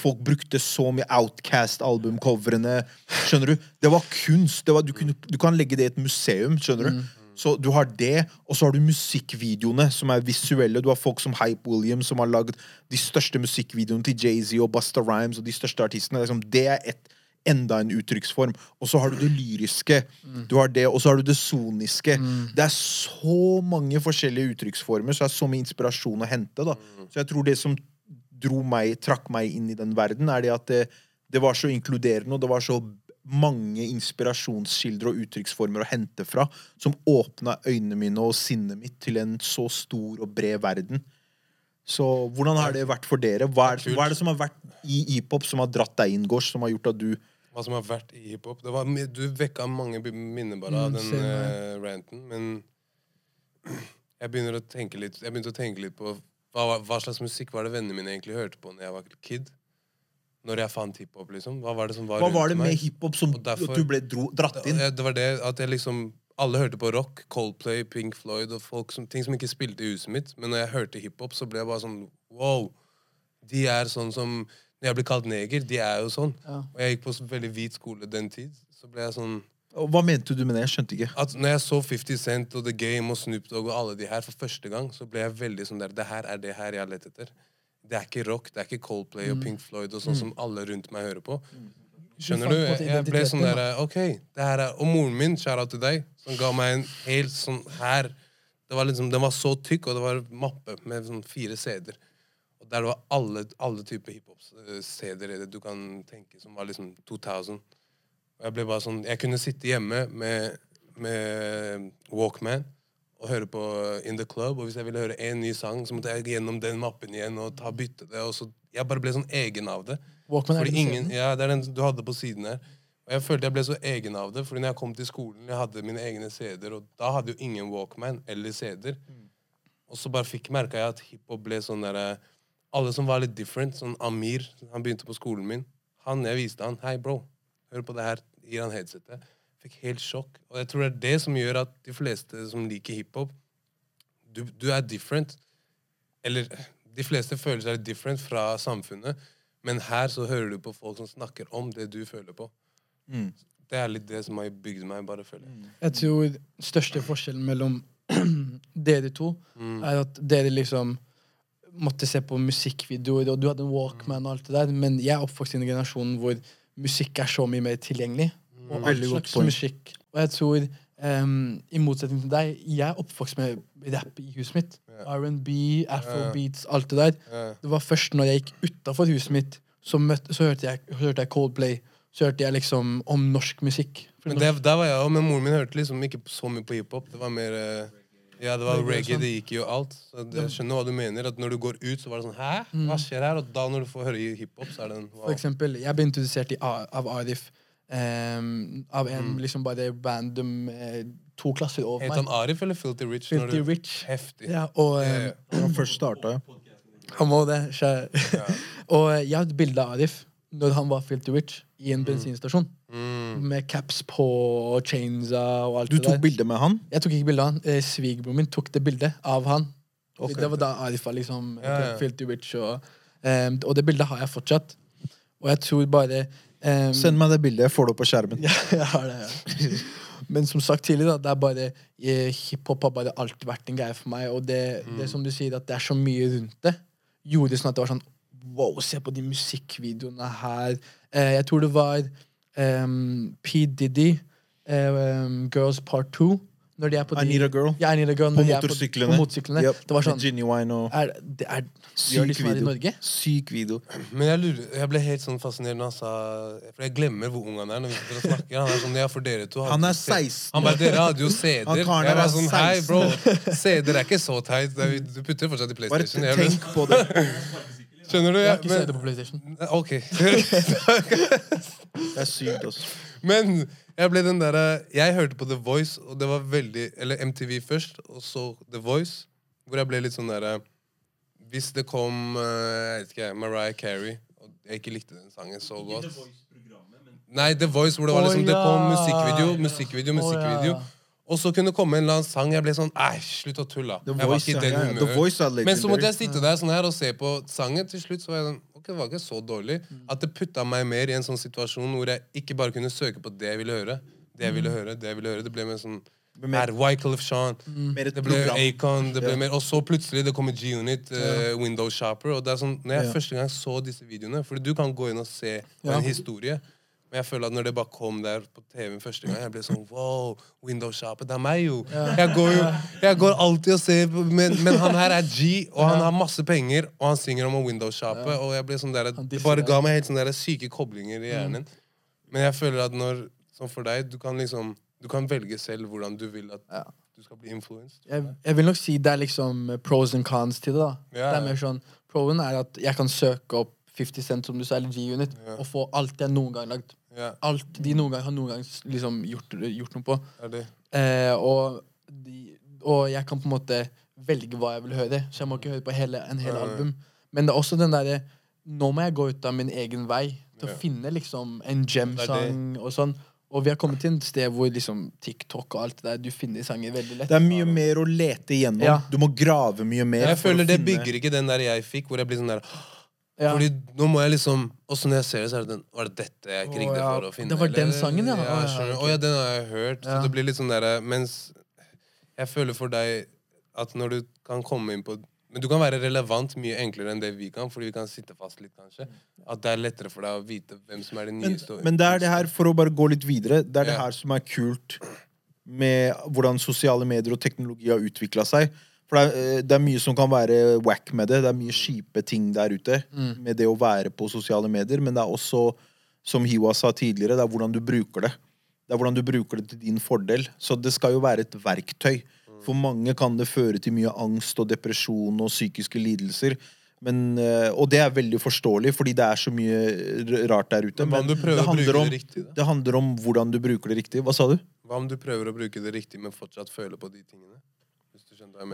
Folk brukte så mye Outcast-albumcoverne. Skjønner du? Det var kunst. Det var, du, kunne, du kan legge det i et museum. skjønner du? Så du har det, og så har du musikkvideoene, som er visuelle. Du har folk som Hype Williams, som har lagd de største musikkvideoene til Jay-Z og Busta Rhymes og de største artistene. Liksom, det er et, enda en uttrykksform. Og så har du det lyriske. Du har det, og så har du det soniske. Det er så mange forskjellige uttrykksformer, så det er så mye inspirasjon å hente. da. Så jeg tror det som dro meg, trakk meg inn i den verden, er det at det, det var så inkluderende, og det var så mange inspirasjonskilder og uttrykksformer å hente fra, som åpna øynene mine og sinnet mitt til en så stor og bred verden. Så hvordan har det vært for dere? Hva er, hva er det som har vært i hiphop som har dratt deg inn, Gårds, som har gjort at du Hva som har vært i hiphop. Det var Du vekka mange minner bare av Mm, den eh, ranten, men <clears throat> jeg begynner å tenke litt Jeg begynte å tenke litt på hva, hva slags musikk var det vennene mine egentlig hørte på når jeg var kid. Når jeg fant hiphop, liksom. Hva var det som var Hva var det med hiphop som derfor- du ble dro, dratt inn? Det, var det at jeg liksom Alle hørte på rock, Coldplay, Pink Floyd og folk som, ting som ikke spilte i huset mitt. Men når jeg hørte hiphop, så ble jeg bare sånn Wow! De er sånn som Når jeg blir kalt neger, de er jo sånn. Ja. Og jeg gikk på en veldig hvit skole den tid. Så ble jeg sånn Og Hva mente du med det? Jeg skjønte ikke. at Når jeg så 50 Cent og The Game og Snoop Dogg og alle de her for første gang, så ble jeg veldig sånn der Det her er det her jeg har lett etter. Det er ikke rock, det er ikke Coldplay Mm. og Pink Floyd og sånn som alle rundt meg hører på. Skjønner du? Jeg, jeg ble sånn der OK, det her er Og moren min, kjære til deg, som ga meg en helt sånn her det var liksom, Den var så tykk, og det var en mappe med sånn fire CD-er. Der var alle, alle typer det du kan tenke, som var liksom 2000. Og jeg ble bare sånn Jeg kunne sitte hjemme med, med Walkman og høre på In The Club, og hvis jeg ville høre en ny sang, så måtte jeg gjennom den mappen igjen og ta bytte det, og så Jeg bare ble sånn egen av det. Walkman er det ingen, ja, det er den du hadde på siden her. Og jeg følte jeg ble så egen av det, fordi når jeg kom til skolen, jeg hadde mine egne CD-er, og da hadde jo ingen Walkman eller CD-er. Og så bare fikk merka jeg at hiphop ble sånn derre Alle som var litt different, sånn Amir, han begynte på skolen min. Han, Jeg viste han Hei, bro, hør på det her. Gir han headsetet. Fikk helt sjokk. Og jeg tror det er det som gjør at de fleste som liker hiphop, du, du er different. Eller de fleste føler seg different fra samfunnet, men her så hører du på folk som snakker om det du føler på. Mm. Det er litt det som har bygd meg, bare føler jeg. Jeg tror største forskjellen mellom <clears throat> dere to Mm. er at dere liksom måtte se på musikkvideoer, og du hadde en Walkman og alt det der, men jeg er oppvokst i en generasjon hvor musikk er så mye mer tilgjengelig. Og all slags musikk. Og jeg tror, um, i motsetning til deg, jeg er oppvokst med rapp i huset mitt. R&B, afrobeats, alt det der. Det var først når jeg gikk utafor huset mitt, så, møtte, så hørte, jeg, hørte jeg Coldplay. Så hørte jeg liksom om norsk musikk. Men det, der var jeg også, men moren min hørte liksom ikke så mye på hiphop. Det var mer eh, Ja, det var reggae, det gikk jo alt. Så det, jeg skjønner hva du mener. At når du går ut, så var det sånn Hæ? Hva skjer her? Og da når du får høre hiphop, så er det en For eksempel, jeg ble introdusert i, av Arif. Um, av en liksom bare random eh, to klasser over meg. Het han Arif eller Filty Rich? Filthy du- Rich. Heftig. Ja, og Eh, han først starta, ja. han må det. ja. <laughs> og jeg har et bilde av Arif når han var Filthy Rich i en bensinstasjon. mm. Med caps på og chainsa og alt Du det der. Du tok bilde med han? Jeg tok ikke bilde av han. Eh, Svigerbroren min tok det bildet av han. Okay. Det var da Arif var liksom Ja, ja. filthy Witch Og, um, og det bildet har jeg fortsatt. Og jeg tror bare um, Send meg det bildet, jeg får det opp på skjermen. <laughs> ja, jeg har det, ja. Men som sagt tidligere, da, det er bare eh, hiphop har bare alltid vært en greie for meg. Og det, det som du sier, at det er så mye rundt det, gjorde sånn at det var sånn Wow, se på de musikkvideoene her. Eh, jeg tror det var P. Diddy, em, Girls Part 2. Når de er på I de, Need a Girl. Ja, I Need a Girl, På motorsyklene. På, motorsyklene. Yep. Det var sånn Genuine og er, det er, Gjør de i. Norge? Syk video. Men jeg, lurer, jeg ble helt sånn fascinert når han sa For jeg glemmer hvor ung han er. når vi sitter og snakker Han er sånn, ja, for dere to Han er 16. Han bare, dere hadde jo CD-er. Han Jeg var sånn, hei, bro. CD-er er ikke så teit. Du putter fortsatt i PlayStation. Bare tenk på det. <laughs> Skjønner du? Jeg har ikke sett det på PlayStation. ok. <laughs> Det er sykt, altså. Men jeg ble den derre Jeg hørte på The Voice, og det var veldig Eller MTV først, og så The Voice. Hvor jeg ble litt sånn derre Hvis det kom eh, jeg vet ikke, Mariah Carey, og jeg ikke likte den sangen så godt Nei, The Voice, hvor det var liksom Det kom musikkvideo, musikkvideo, musikkvideo, musikkvideo. Og så kunne det komme en eller annen sang. Jeg ble sånn Æsj, slutt å tulle. Jeg var ikke i den humøret. Men så måtte jeg sitte der sånn her og se på sangen. Til slutt så var jeg sånn Ok, det var ikke så dårlig. At det putta meg mer i en sånn situasjon hvor jeg ikke bare kunne søke på det jeg ville høre. Det jeg ville høre, det jeg ville høre. Det ble mer sånn mer- Wycliffe Sean. Det ble. Acon. Det ble mer, og så plutselig det kommer G-Unit, uh, Window Shopper. Og det er sånn, når jeg første gang så disse videoene For du kan gå inn og se en historie. Men jeg føler at når det bare kom der på TV første gang, jeg ble sånn Wow, Window Shopper, det er meg, jo. Jeg går jo Jeg går alltid og ser men, men han her er G, og han har masse penger, og han synger om å windowshoppe, og jeg ble sånn der Det bare ga meg helt sånne der syke koblinger i hjernen. Men jeg føler at når Som for deg, du kan liksom Du kan velge selv hvordan du vil at du skal bli influenced. jeg, jeg vil nok si det er liksom pros and cons til det. da yeah. Det er mer sånn Proen er at jeg kan søke opp 50 Cent som du sa, eller G-Unit, yeah. og få alt jeg noen gang lagd. Ja, Alt de noen gang har noen gang liksom gjort, gjort noe på. er det. Eh, og, de, og jeg kan på en måte velge hva jeg vil høre, så jeg må ikke høre på hele, en hel album. Men det er også den derre Nå må jeg gå ut av min egen vei til å finne liksom en gem-sang og sånn. Og vi har kommet til et sted hvor liksom TikTok og alt det der, du finner sanger veldig lett. Det er mye mer å lete igjennom. Ja. Du må grave mye mer. Jeg for å føler det finne- bygger ikke den der jeg fikk, hvor jeg blir sånn der Ja. Fordi nå må jeg liksom Også når jeg ser det, så er det den Var det dette jeg kriget ja. for å finne? Det var den sangen, ja. Ja, skjønner. Å, ja, den har jeg hørt. Ja. Så det blir litt sånn derre Mens jeg føler for deg at når du kan komme inn på Men du kan være relevant mye enklere enn det vi kan, fordi vi kan sitte fast litt, kanskje. At det er lettere for deg å vite hvem som er det nye nyeste. og- men det er det her, for å bare gå litt videre, det er det Ja. her som er kult med hvordan sosiale medier og teknologi har utvikla seg. For det er, eh, det er mye som kan være wack med det. Det er mye kjipe ting der ute med det å være på sosiale medier. Men det er også, som Hiwa sa tidligere, det er hvordan du bruker det. Det er hvordan du bruker det til din fordel. Så det skal jo være et verktøy. For mange kan det føre til mye angst og depresjon og psykiske lidelser. Men, eh, og det er veldig forståelig, fordi det er så mye rart der ute. Men prøver det handler, om, det riktig, det handler om hvordan du bruker det riktig. Hva sa du? Hva om du prøver å bruke det riktig, men fortsatt føler på de tingene?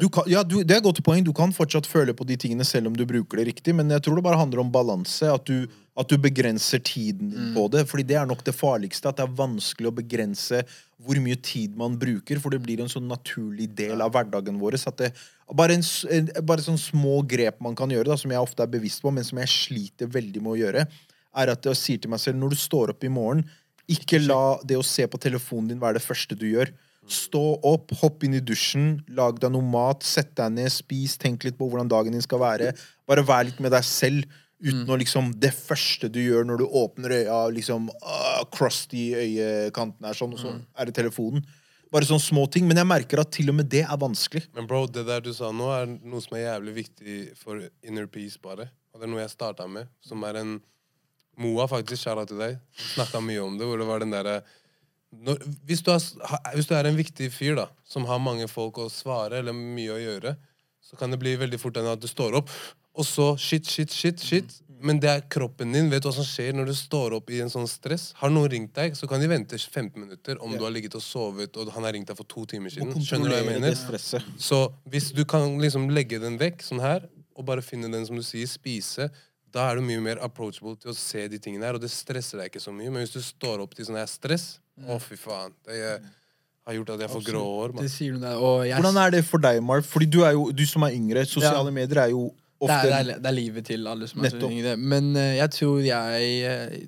Du kan, ja, du, det er et godt poeng. Du kan fortsatt føle på de tingene selv om du bruker det riktig, men jeg tror det bare handler om balanse. At du, at du begrenser tiden din på det. Fordi det er nok det farligste. At det er vanskelig å begrense hvor mye tid man bruker, for det blir en sånn naturlig del av hverdagen vår. At det, bare, en, en, bare sånn små grep man kan gjøre, da, som jeg ofte er bevisst på, men som jeg sliter veldig med å gjøre, er at jeg sier til meg selv når du står opp i morgen, ikke la det å se på telefonen din være det første du gjør. Stå opp, hopp inn i dusjen, lag deg noe mat, sett deg ned, spis, tenk litt på hvordan dagen din skal være. Bare vær litt med deg selv. Uten å liksom Det første du gjør når du åpner øya, liksom uh, crusty øyekanten er sånn, og så er det telefonen. Bare sånne små ting. Men jeg merker at til og med det er vanskelig. Men bro, det der du sa nå, er noe som er jævlig viktig for inner peace, bare. Og det er noe jeg starta med, som er en Moa, faktisk, kjære til deg, snakka mye om det, hvor det var den derre når, hvis, du er, hvis du er en viktig fyr da som har mange folk å svare eller mye å gjøre, så kan det bli veldig fort at du står opp, og så shit, shit, shit, shit. Men det er kroppen din. Vet du hva som skjer når du står opp i en sånn stress? Har noen ringt deg, så kan de vente 15 minutter om yeah. du har ligget og sovet, og han har ringt deg for to timer siden. Skjønner du hva jeg mener? Så hvis du kan liksom legge den vekk sånn her, og bare finne den som du sier, spise, da er du mye mer approachable til å se de tingene her, og det stresser deg ikke så mye. Men hvis du står opp til sånn her stress, å fy faen, det eh, har gjort at jeg får grå hår. Det sier du der. Og jeg, Hvordan er det for deg, Marv? Fordi du er jo, du som er yngre, sosiale medier er jo det, ofte er, det, er, det er livet til alle som er så Nettopp. yngre. Men eh, jeg tror jeg eh,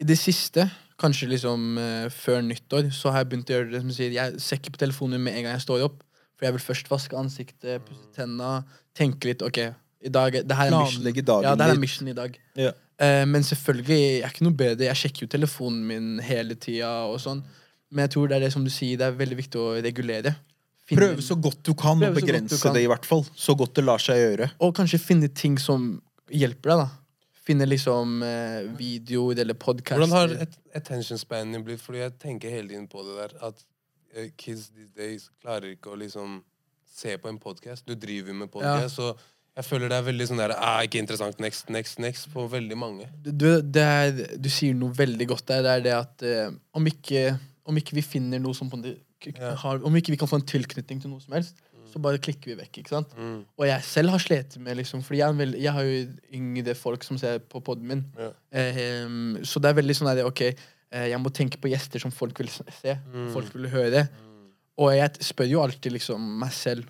I det siste, kanskje liksom eh, før nyttår, så har jeg begynt å gjøre det som sier. Jeg ser ikke på telefonen med en gang jeg står opp. For jeg vil først vaske ansiktet, pusse tenna, tenke litt OK, i dag, det her er mission. Planlegge dagen Ja, det her er litt. mission i dag. Ja. Eh, men selvfølgelig, jeg er ikke noe bedre. Jeg sjekker jo telefonen min hele tida og sånn. Men jeg tror det er det som du sier, det er veldig viktig å regulere. Finne- Prøve så godt du kan å begrense kan. det, i hvert fall. Så godt det lar seg gjøre. Og kanskje finne ting som hjelper deg, da. Finne liksom eh, videoer eller podkaster. Hvordan har et, attention spanen din blitt? Fordi jeg tenker hele tiden på det der, at eh, kids these days klarer ikke å liksom se på en podcast. Du driver med podcast, så jeg føler det er veldig sånn der, ah, ikke interessant, next, next, next, på veldig mange. du, det er, du sier noe veldig godt der. Det er det at eh, om, ikke, om ikke vi finner noe som Ja. har, Om ikke vi kan få en tilknytning til noe som helst, så bare klikker vi vekk. ikke sant? Mm. Og jeg selv har slitt med liksom Fordi jeg, veld- jeg har jo yngre folk som ser på poden min. Ja. Eh, så det er veldig sånn at OK, eh, jeg må tenke på gjester som folk vil se. Mm. Folk vil høre. Og jeg spør jo alltid liksom meg selv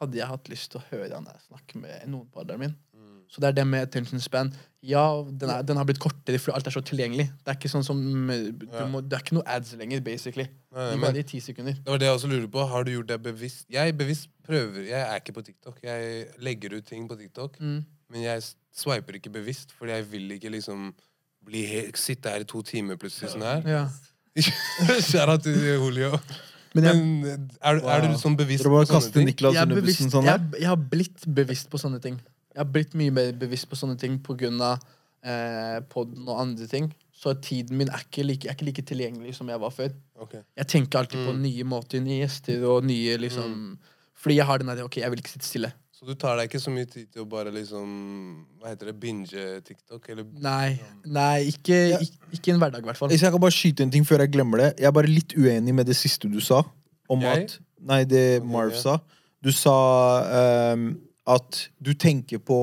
Hadde jeg hatt lyst til å høre han der snakke med noen på alderen min. Mm. Så det er det med attention span. Ja, den, er, den har blitt kortere fordi alt er så tilgjengelig. Det er ikke sånn som eh, du Ja. må, Det er ikke noe ads lenger, basically. Nei, men- i ti sekunder. Det var det jeg også lurer på. Har du gjort det bevisst? Jeg bevisst prøver. Jeg er ikke på TikTok. Jeg legger ut ting på TikTok, Mm. men jeg sveiper ikke bevisst, fordi jeg vil ikke liksom bli he sitte her i to timer plutselig sånn her. Ja. <laughs> Kjære til Julio. Men jeg, Men er, du- er du sånn bevisst på sånne ting? Niklas jeg, er under bevisst, bussen sånn jeg, jeg har blitt bevisst på sånne ting. Jeg har blitt mye mer bevisst på sånne ting på av eh, podden og andre ting. Så tiden min er ikke, like, er ikke like tilgjengelig som jeg var før. Okay. Jeg tenker alltid på Mm. nye måter, nye gjester og nye liksom Fordi jeg har den der OK, jeg vil ikke sitte stille. Så du tar deg ikke så mye tid til å bare liksom Hva heter det? Binge TikTok? Eller Nei, nei ikke, ikke, ikke en hverdag, i hvert fall. Jeg kan bare skyte en ting før jeg glemmer det. Jeg er bare litt uenig med det siste du sa. Om Jeg? at Nei, det Marv sa. Du sa um, at du tenker på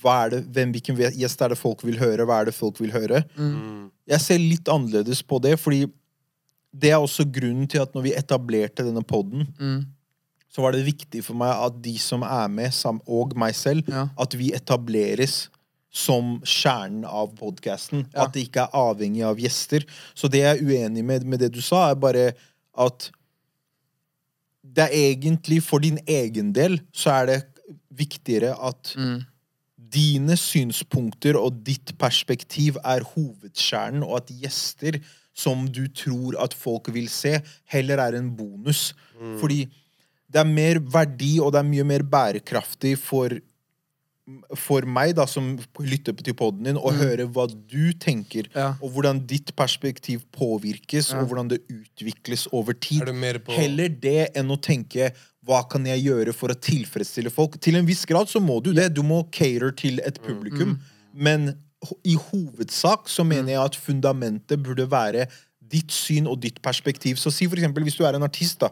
hva er det, hvem, hvilken gjest er det folk vil høre, hva er det folk vil høre. mm. Jeg ser litt annerledes på det, fordi det er også grunnen til at når vi etablerte denne podden, Mm, så var det viktig for meg at de som er med, og meg selv, ja. at vi etableres som kjernen av podkasten. Ja. At det ikke er avhengig av gjester. Så det jeg er uenig med med det du sa, er bare at det er egentlig for din egen del så er det viktigere at Mm, dine synspunkter og ditt perspektiv er hovedkjernen, og at gjester som du tror at folk vil se, heller er en bonus. Fordi det er mer verdi, og det er mye mer bærekraftig for for meg, da, som lytter til poden din, å høre hva du tenker, Ja. og hvordan ditt perspektiv påvirkes, Ja. og hvordan det utvikles over tid. På Heller det enn å tenke hva kan jeg gjøre for å tilfredsstille folk? Til en viss grad så må du det. Du må cater til et publikum. Men i hovedsak så mener jeg at fundamentet burde være ditt syn og ditt perspektiv. Så si for eksempel hvis du er en artist, da.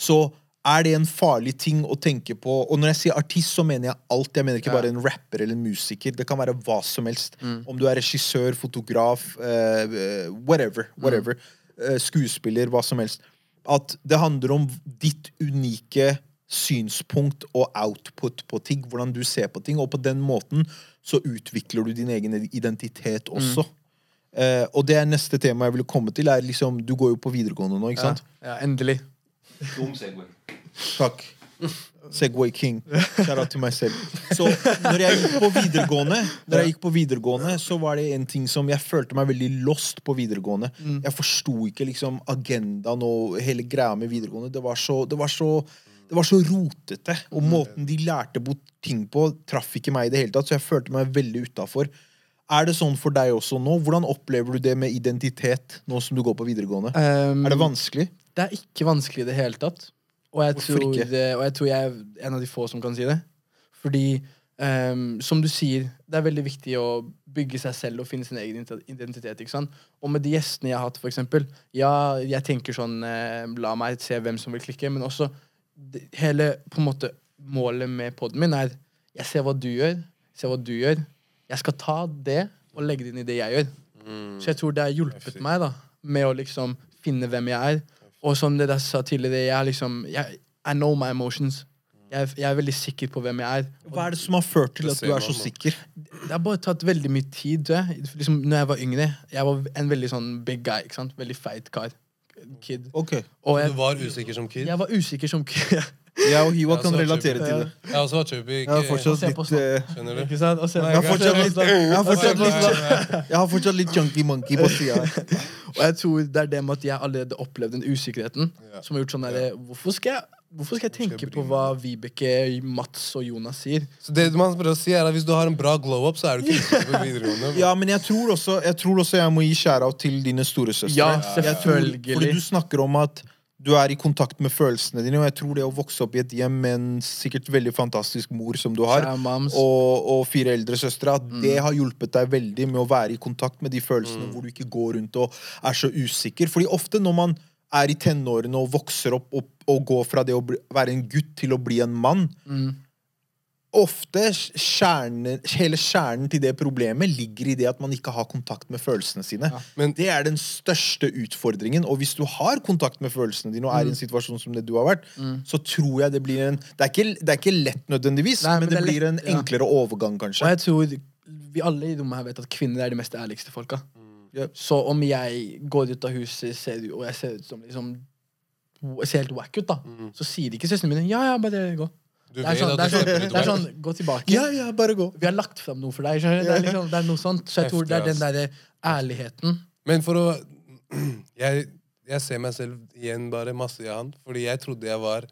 Så er det en farlig ting å tenke på. Og når jeg sier artist, så mener jeg alt. Jeg mener ikke bare en rapper eller en musiker. Det kan være hva som helst. Mm. Om du er regissør, fotograf, uh, whatever. whatever. Uh, skuespiller, hva som helst. At det handler om ditt unike synspunkt og output på ting. Hvordan du ser på ting. Og på den måten så utvikler du din egen identitet også. Eh, og det er neste tema jeg ville komme til. Er liksom, Du går jo på videregående nå, ikke sant? Ja, ja, endelig. Dum segway. Takk. Segway King. Shout out til meg selv. Så når jeg gikk på videregående, Når jeg gikk på videregående så var det en ting som jeg følte meg veldig lost på videregående. Jeg forsto ikke liksom agendaen og hele greia med videregående. Det var så, det var så, det var så rotete. Og måten de lærte bort ting på, traff ikke meg i det hele tatt, så jeg følte meg veldig utafor. Er det sånn for deg også nå? Hvordan opplever du det med identitet nå som du går på videregående? Um, Er det vanskelig? Det er ikke vanskelig i det hele tatt. Og jeg, Hvorfor tror, ikke? det, og jeg tror jeg er en av de få som kan si det. Fordi, ehm, som du sier, det er veldig viktig å bygge seg selv og finne sin egen ident- identitet. ikke sant? Og med de gjestene jeg har hatt, for eksempel, ja, jeg tenker sånn eh, La meg se hvem som vil klikke, men også det, hele på en måte målet med poden min er Jeg ser hva du gjør, ser hva du gjør. Jeg skal ta det og legge det inn i det jeg gjør. Så jeg tror det har hjulpet meg da med å liksom finne hvem jeg er. Og som det jeg sa tidligere, jeg er liksom jeg, I know my emotions. Jeg, jeg er veldig sikker på hvem jeg er. Hva er det som har ført til at du er så sikker? Det har bare tatt veldig mye tid. Liksom, når jeg var yngre, jeg var en veldig sånn big guy. ikke sant? Veldig feit kar. Kid. Ok. Og Du var usikker som kid? jeg var usikker som kid. <laughs> Jeg og Hiwa kan relatere til det. Jeg også var chubby. Jeg har fortsatt litt eh, skjønner du? ikke sant? Og se- Jeg har fortsatt litt, jeg har fortsatt litt, jeg har fortsatt litt chunky monkey på sida. <laughs> Og jeg tror det er det med at jeg allerede opplevde den usikkerheten Ja. som har gjort sånn derre hvorfor, skal jeg- hvorfor skal jeg tenke jeg på bry hva Vibeke, Mats og Jonas sier? Så det man prøver å si er at Hvis du har en bra glow-up, så er du ikke ute på videregående. <laughs> Ja, men jeg tror også jeg, tror også jeg må gi shout-out til dine storesøstre. Ja, Jeg tror- selvfølgelig. Fordi du snakker om at du er i kontakt med følelsene dine, og jeg tror det å vokse opp i et hjem med en sikkert veldig fantastisk mor som du har, og, og fire eldre søstre, at Mm. det har hjulpet deg veldig med å være i kontakt med de følelsene hvor du ikke går rundt og er så usikker. Fordi ofte når man er i tenårene og vokser opp og, og går fra det å bli, være en gutt til å bli en mann, Mm. Ofte kjernen, hele kjernen til det problemet ligger i det at man ikke har kontakt med følelsene sine. Ja. Men- det er den største utfordringen. Og hvis du har kontakt med følelsene dine og er i en situasjon som det du har vært, så tror jeg det blir en Det er ikke, det er ikke lett nødvendigvis, Nei, men, men det, det blir blir en enklere ja. overgang, kanskje. Og jeg tror vi alle i rommet her vet at kvinner er de mest ærligste folka. Ja. Så om jeg går ut av huset ser, og jeg ser ut som liksom jeg ser helt wack ut, da, så sier ikke søstrene mine ja, ja, bare gå. Du Det er sånn, det er sånn, det er sånn gå tilbake. Ja, ja, bare gå. Vi har lagt fram noe for deg. Det er, liksom, det er noe sånt. Så jeg tror det er den derre ærligheten. Men for å <clears throat> jeg, jeg ser meg selv igjen bare masse i han. Fordi jeg trodde jeg var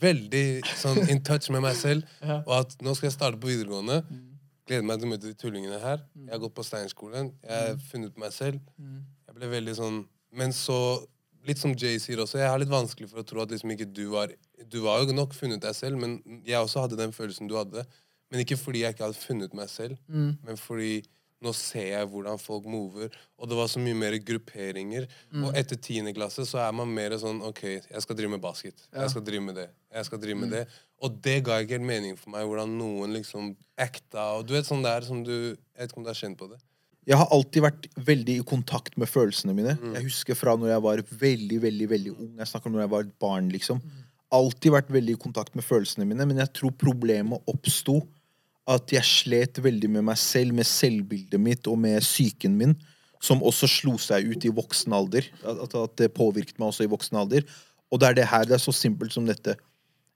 veldig sånn in touch med meg selv. <laughs> Ja. Og at nå skal jeg starte på videregående. Gleder meg til å møte de tullingene her. Jeg har gått på Steinskolen. Jeg har funnet meg selv. Jeg ble veldig sånn Men så, litt som Jay sier også, jeg har litt vanskelig for å tro at liksom ikke du var Du var jo nok funnet deg selv, men jeg også hadde den følelsen du hadde. Men ikke fordi jeg ikke hadde funnet meg selv, Mm. men fordi nå ser jeg hvordan folk mover. Og det var så mye mer grupperinger. Mm. Og etter tiende klasse så er man mer sånn OK, jeg skal drive med basket. Jeg skal drive med det. Jeg skal drive Mm. med det. Og det ga ikke helt mening for meg, hvordan noen liksom acta. Og du vet sånn der som du Jeg vet ikke om du har kjent på det? Jeg har alltid vært veldig i kontakt med følelsene mine. Mm. Jeg husker fra når jeg var veldig veldig, veldig ung. Jeg snakker om når jeg var et barn. liksom. Alltid vært veldig i kontakt med følelsene mine, men jeg tror problemet oppsto at jeg slet veldig med meg selv, med selvbildet mitt og med psyken min, som også slo seg ut i voksen alder. At, at- at det påvirket meg også i voksen alder. Og det er det her, det er så simpelt som dette.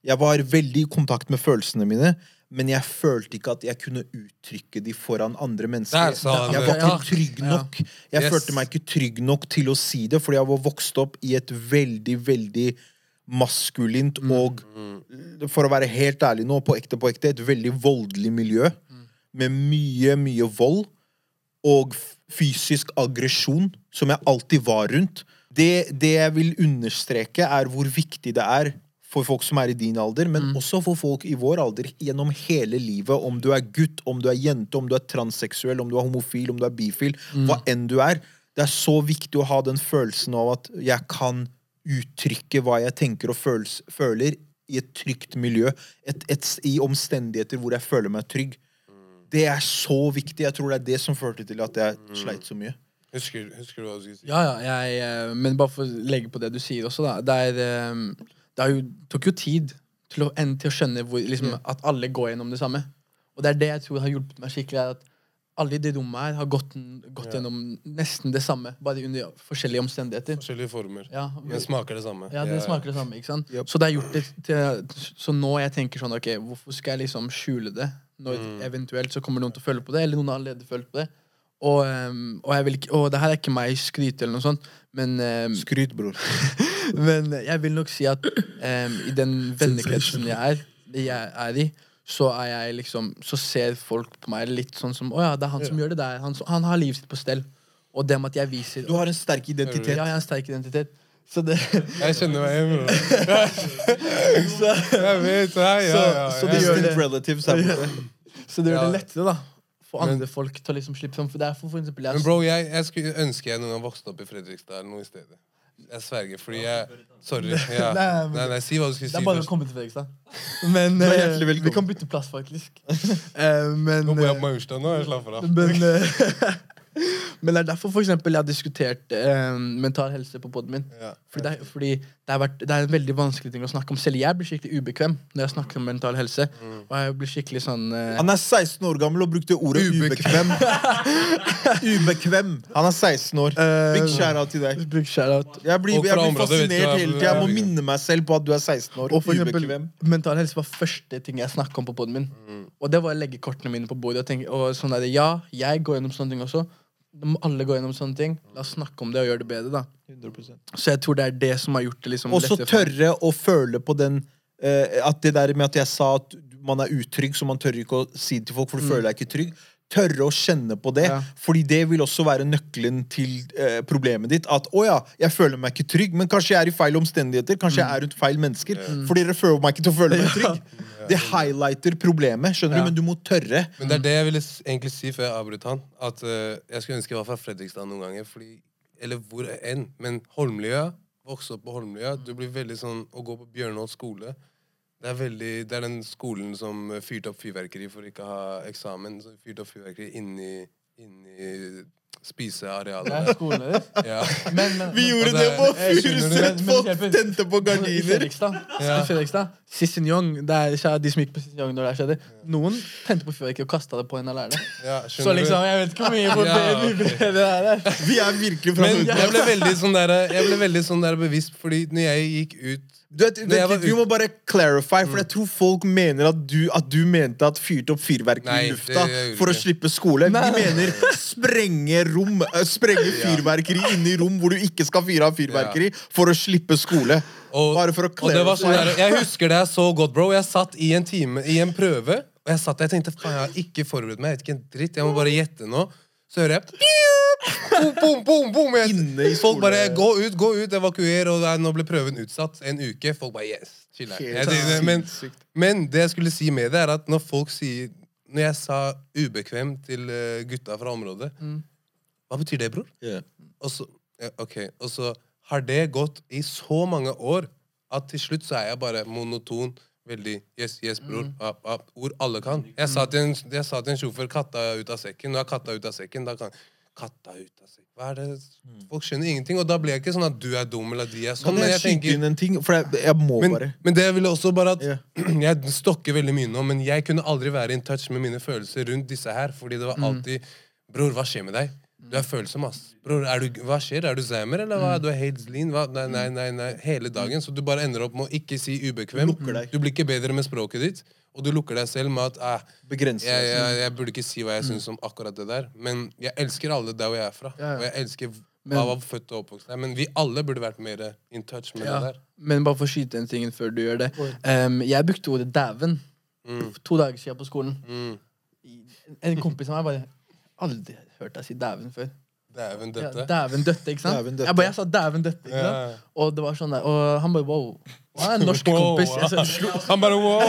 Jeg var veldig i kontakt med følelsene mine, men jeg følte ikke at jeg kunne uttrykke de foran andre mennesker. Jeg var ikke trygg nok. Jeg Yes. følte meg ikke trygg nok til å si det, fordi jeg var vokst opp i et veldig, veldig maskulint og, for å være helt ærlig nå, på ekte, på ekte, et veldig voldelig miljø. Med mye, mye vold og fysisk aggresjon, som jeg alltid var rundt. Det, det jeg vil understreke, er hvor viktig det er for folk som er i din alder, men også for folk i vår alder gjennom hele livet. Om du er gutt, om du er jente, om du er transseksuell, om du er homofil, om du er bifil. Hva enn du er. Det er så viktig å ha den følelsen av at jeg kan uttrykke hva jeg tenker og føles, føler i et trygt miljø. Et, et, I omstendigheter hvor jeg føler meg trygg. Det er så viktig. Jeg tror det er det som førte til at jeg sleit så mye. Husker, husker du hva du skulle si? Ja, ja, jeg, eh, men bare for å legge på det du sier også, da. Det, er, eh, det jo, tok jo tid til å, enn til å skjønne hvor, liksom, at alle går gjennom det samme. Og det er det jeg tror har hjulpet meg skikkelig. at alle i det rommet her har gått, gått Ja. gjennom nesten det samme, bare under forskjellige omstendigheter. Forskjellige former. Ja, Men smaker det samme. ja, det smaker det samme, ikke sant? Yep. Så det har gjort det til Så nå jeg tenker sånn, ok, hvorfor skal jeg liksom skjule det? Når Mm. eventuelt så kommer noen til å føle på det, eller noen har allerede følt på det. Og, ehm, og, jeg vil ikke, og det her er ikke meg skryte eller noe sånt, men, um, Skryt, bror. <laughs> men jeg vil nok si at um, i den vennekretsen jeg er, jeg er i, så er jeg liksom Så ser folk på meg litt sånn som Å ja, det er han som gjør det der. Han, han har livet sitt på stell. Og det med at jeg viser Du har en sterk identitet. Ja, jeg har en sterk identitet. Så det <laughs> Jeg kjenner meg igjen, bror. <laughs> Jeg vet. Ja, ja, ja. Så- så det gjør det. relatives. Så det gjør det lettere, da. Men- andre folk til å liksom slippe sånn. For det er for, eksempel jeg, Men bro, jeg, jeg skulle ønske jeg noen gang vokste opp i Fredrikstad eller noe i stedet. Jeg sverger, fordi jeg Sorry. <laughs> Ja. Nei, Nei, nei, si hva du skulle si. Det er bare å komme til Fredrikstad. <laughs> Men eh, velkommen. vi kan bytte plass, faktisk. Uh, <laughs> men, Nå bor jeg eh, på Maurstad nå, jeg slapper av. men, uh, men det er derfor for eksempel, jeg har diskutert eh, mental helse på poden min. Ja. Fordi, det fordi det, har vært, det er en veldig vanskelig ting å snakke om. Selv jeg blir skikkelig ubekvem når jeg snakker om mental helse. Mm. Og jeg blir skikkelig sånn uh... Han er 16 år gammel og brukte ordet ubekvem. ubekvem. <laughs> Han er 16 år. Eh, Big shout-out til deg. Big shout-out. Jeg blir, jeg blir området fascinert hele tida. Jeg må minne meg selv på at du er 16 år. Og for eksempel, Ubekvem. mental helse var første ting jeg snakka om på poden min. Mm. Og det var å legge kortene mine på bordet. Og tenke, og sånn der, ja, jeg går gjennom sånne ting også. Må alle gå gjennom sånne ting. La oss snakke om det og gjøre det bedre. da 100%. Så jeg tror det er det som har gjort det liksom Og så tørre å føle på den eh, At det der med at jeg sa at man er utrygg, så man tør ikke å si det til folk, for du føler deg ikke trygg. Tørre å kjenne på det. Ja. Fordi det vil også være nøkkelen til eh, problemet ditt. At å ja, jeg føler meg ikke trygg, men kanskje jeg er i feil omstendigheter. Kanskje jeg er rundt feil mennesker. For dere føler meg ikke til å føle meg <laughs> trygg. Det highlighter problemet, skjønner Ja. du, men du må tørre. Men det er det jeg ville egentlig si før jeg avbrøt han. At uh, jeg skulle ønske jeg var fra Fredrikstad noen ganger. Fordi, eller hvor enn. Men Holmlia, vokse opp på Holmlia, du blir veldig sånn Å gå på Bjørnholt skole det er, veldig, det er den skolen som fyrte opp fyrverkeri for ikke å ha eksamen. Så fyrte opp fyrverkeri inni, inni spisearealet. Det er skolen deres. <laughs> Ja. Men, men, Vi gjorde det det- på Furuset! Folk tente på gardiner. I Fredrikstad Sissel Young, det er de som gikk på Sissel Young når det skjedde, noen tente på fyrverkeri og kasta det på en av lærerne. Ja, Så liksom, jeg vet ikke hvor mye Ja, okay. det er. Vi er virkelig fra Men jeg ble veldig sånn der, jeg ble veldig sånn der bevisst, fordi når jeg gikk ut Du, vet, du, vet, ut- må bare clarify, for jeg tror folk mener at du, at du mente at fyrte opp fyrverkeri i lufta for å slippe skole. Nei. Vi mener <laughs> sprenge rom, eh, sprenge fyrverkeri inne i rom hvor du ikke skal fyre av fyrverkeri, for å slippe skole. Og, Bare for å og det var sånn der, Jeg husker det jeg så godt, bro. Jeg satt i en time, i en prøve, og jeg satt der og tenkte faen, jeg har ikke forberedt meg. Jeg vet ikke en dritt, jeg må bare gjette nå. Så hører jeg boom, boom, boom, boom. Inne i Folk bare gå ut, gå ut, evakuer, og nå ble prøven utsatt en uke. Folk bare yes, chill Men, men det jeg skulle si med det, er at når folk sier Når jeg sa ubekvem til eh, gutta fra området, hva betyr det, bror? Yeah. Og så, ja, ok, og så har det gått i så mange år at til slutt så er jeg bare monoton. Veldig yes, yes, bror. App, app, ord alle kan. Jeg sa til en, jeg sa til en sjåfør 'katta ut av sekken'. Nå er katta ut av sekken. Da kan Katta ut av sekken Hva er det? Folk skjønner ingenting. Og da blir jeg ikke sånn at du er dum, eller de er sånn. Men jeg jeg tenker inn en ting? For jeg, jeg må men, bare. men det ville også bare at yeah. <clears throat> Jeg stokker veldig mye nå, men jeg kunne aldri være in touch med mine følelser rundt disse her. Fordi det var alltid Bror, hva skjer med deg? Du er følsom, ass. Bror, er du, hva skjer? Er du Zamer, eller hva? Du er helt lean? Nei, nei, nei, nei. Hele dagen. Så du bare ender opp med å ikke si ubekvem. Du blir ikke bedre med språket ditt. Og du lukker deg selv med at eh, jeg, jeg, jeg burde ikke si hva jeg syns om akkurat det der. Men jeg elsker alle der hvor jeg er fra. Og jeg elsker Men- hva var født og oppvokst der. Men vi alle burde vært mer in touch med Ja. det der. Men bare for å skyte en ting før du gjør det. Um, jeg brukte ordet 'dæven' Mm. to dager siden på skolen. Mm. En kompis av meg bare aldri hørt deg si 'dæven' før. Dæven Ja, døtte. dæven døtte, ikke sant? Dæven døtte. Jeg, bare, jeg sa 'dæven døtte', ikke sant? Ja. Og det var sånn der, og han bare wow. Han er en norsk Wow, kompis. Jeg slo, Han bare wow!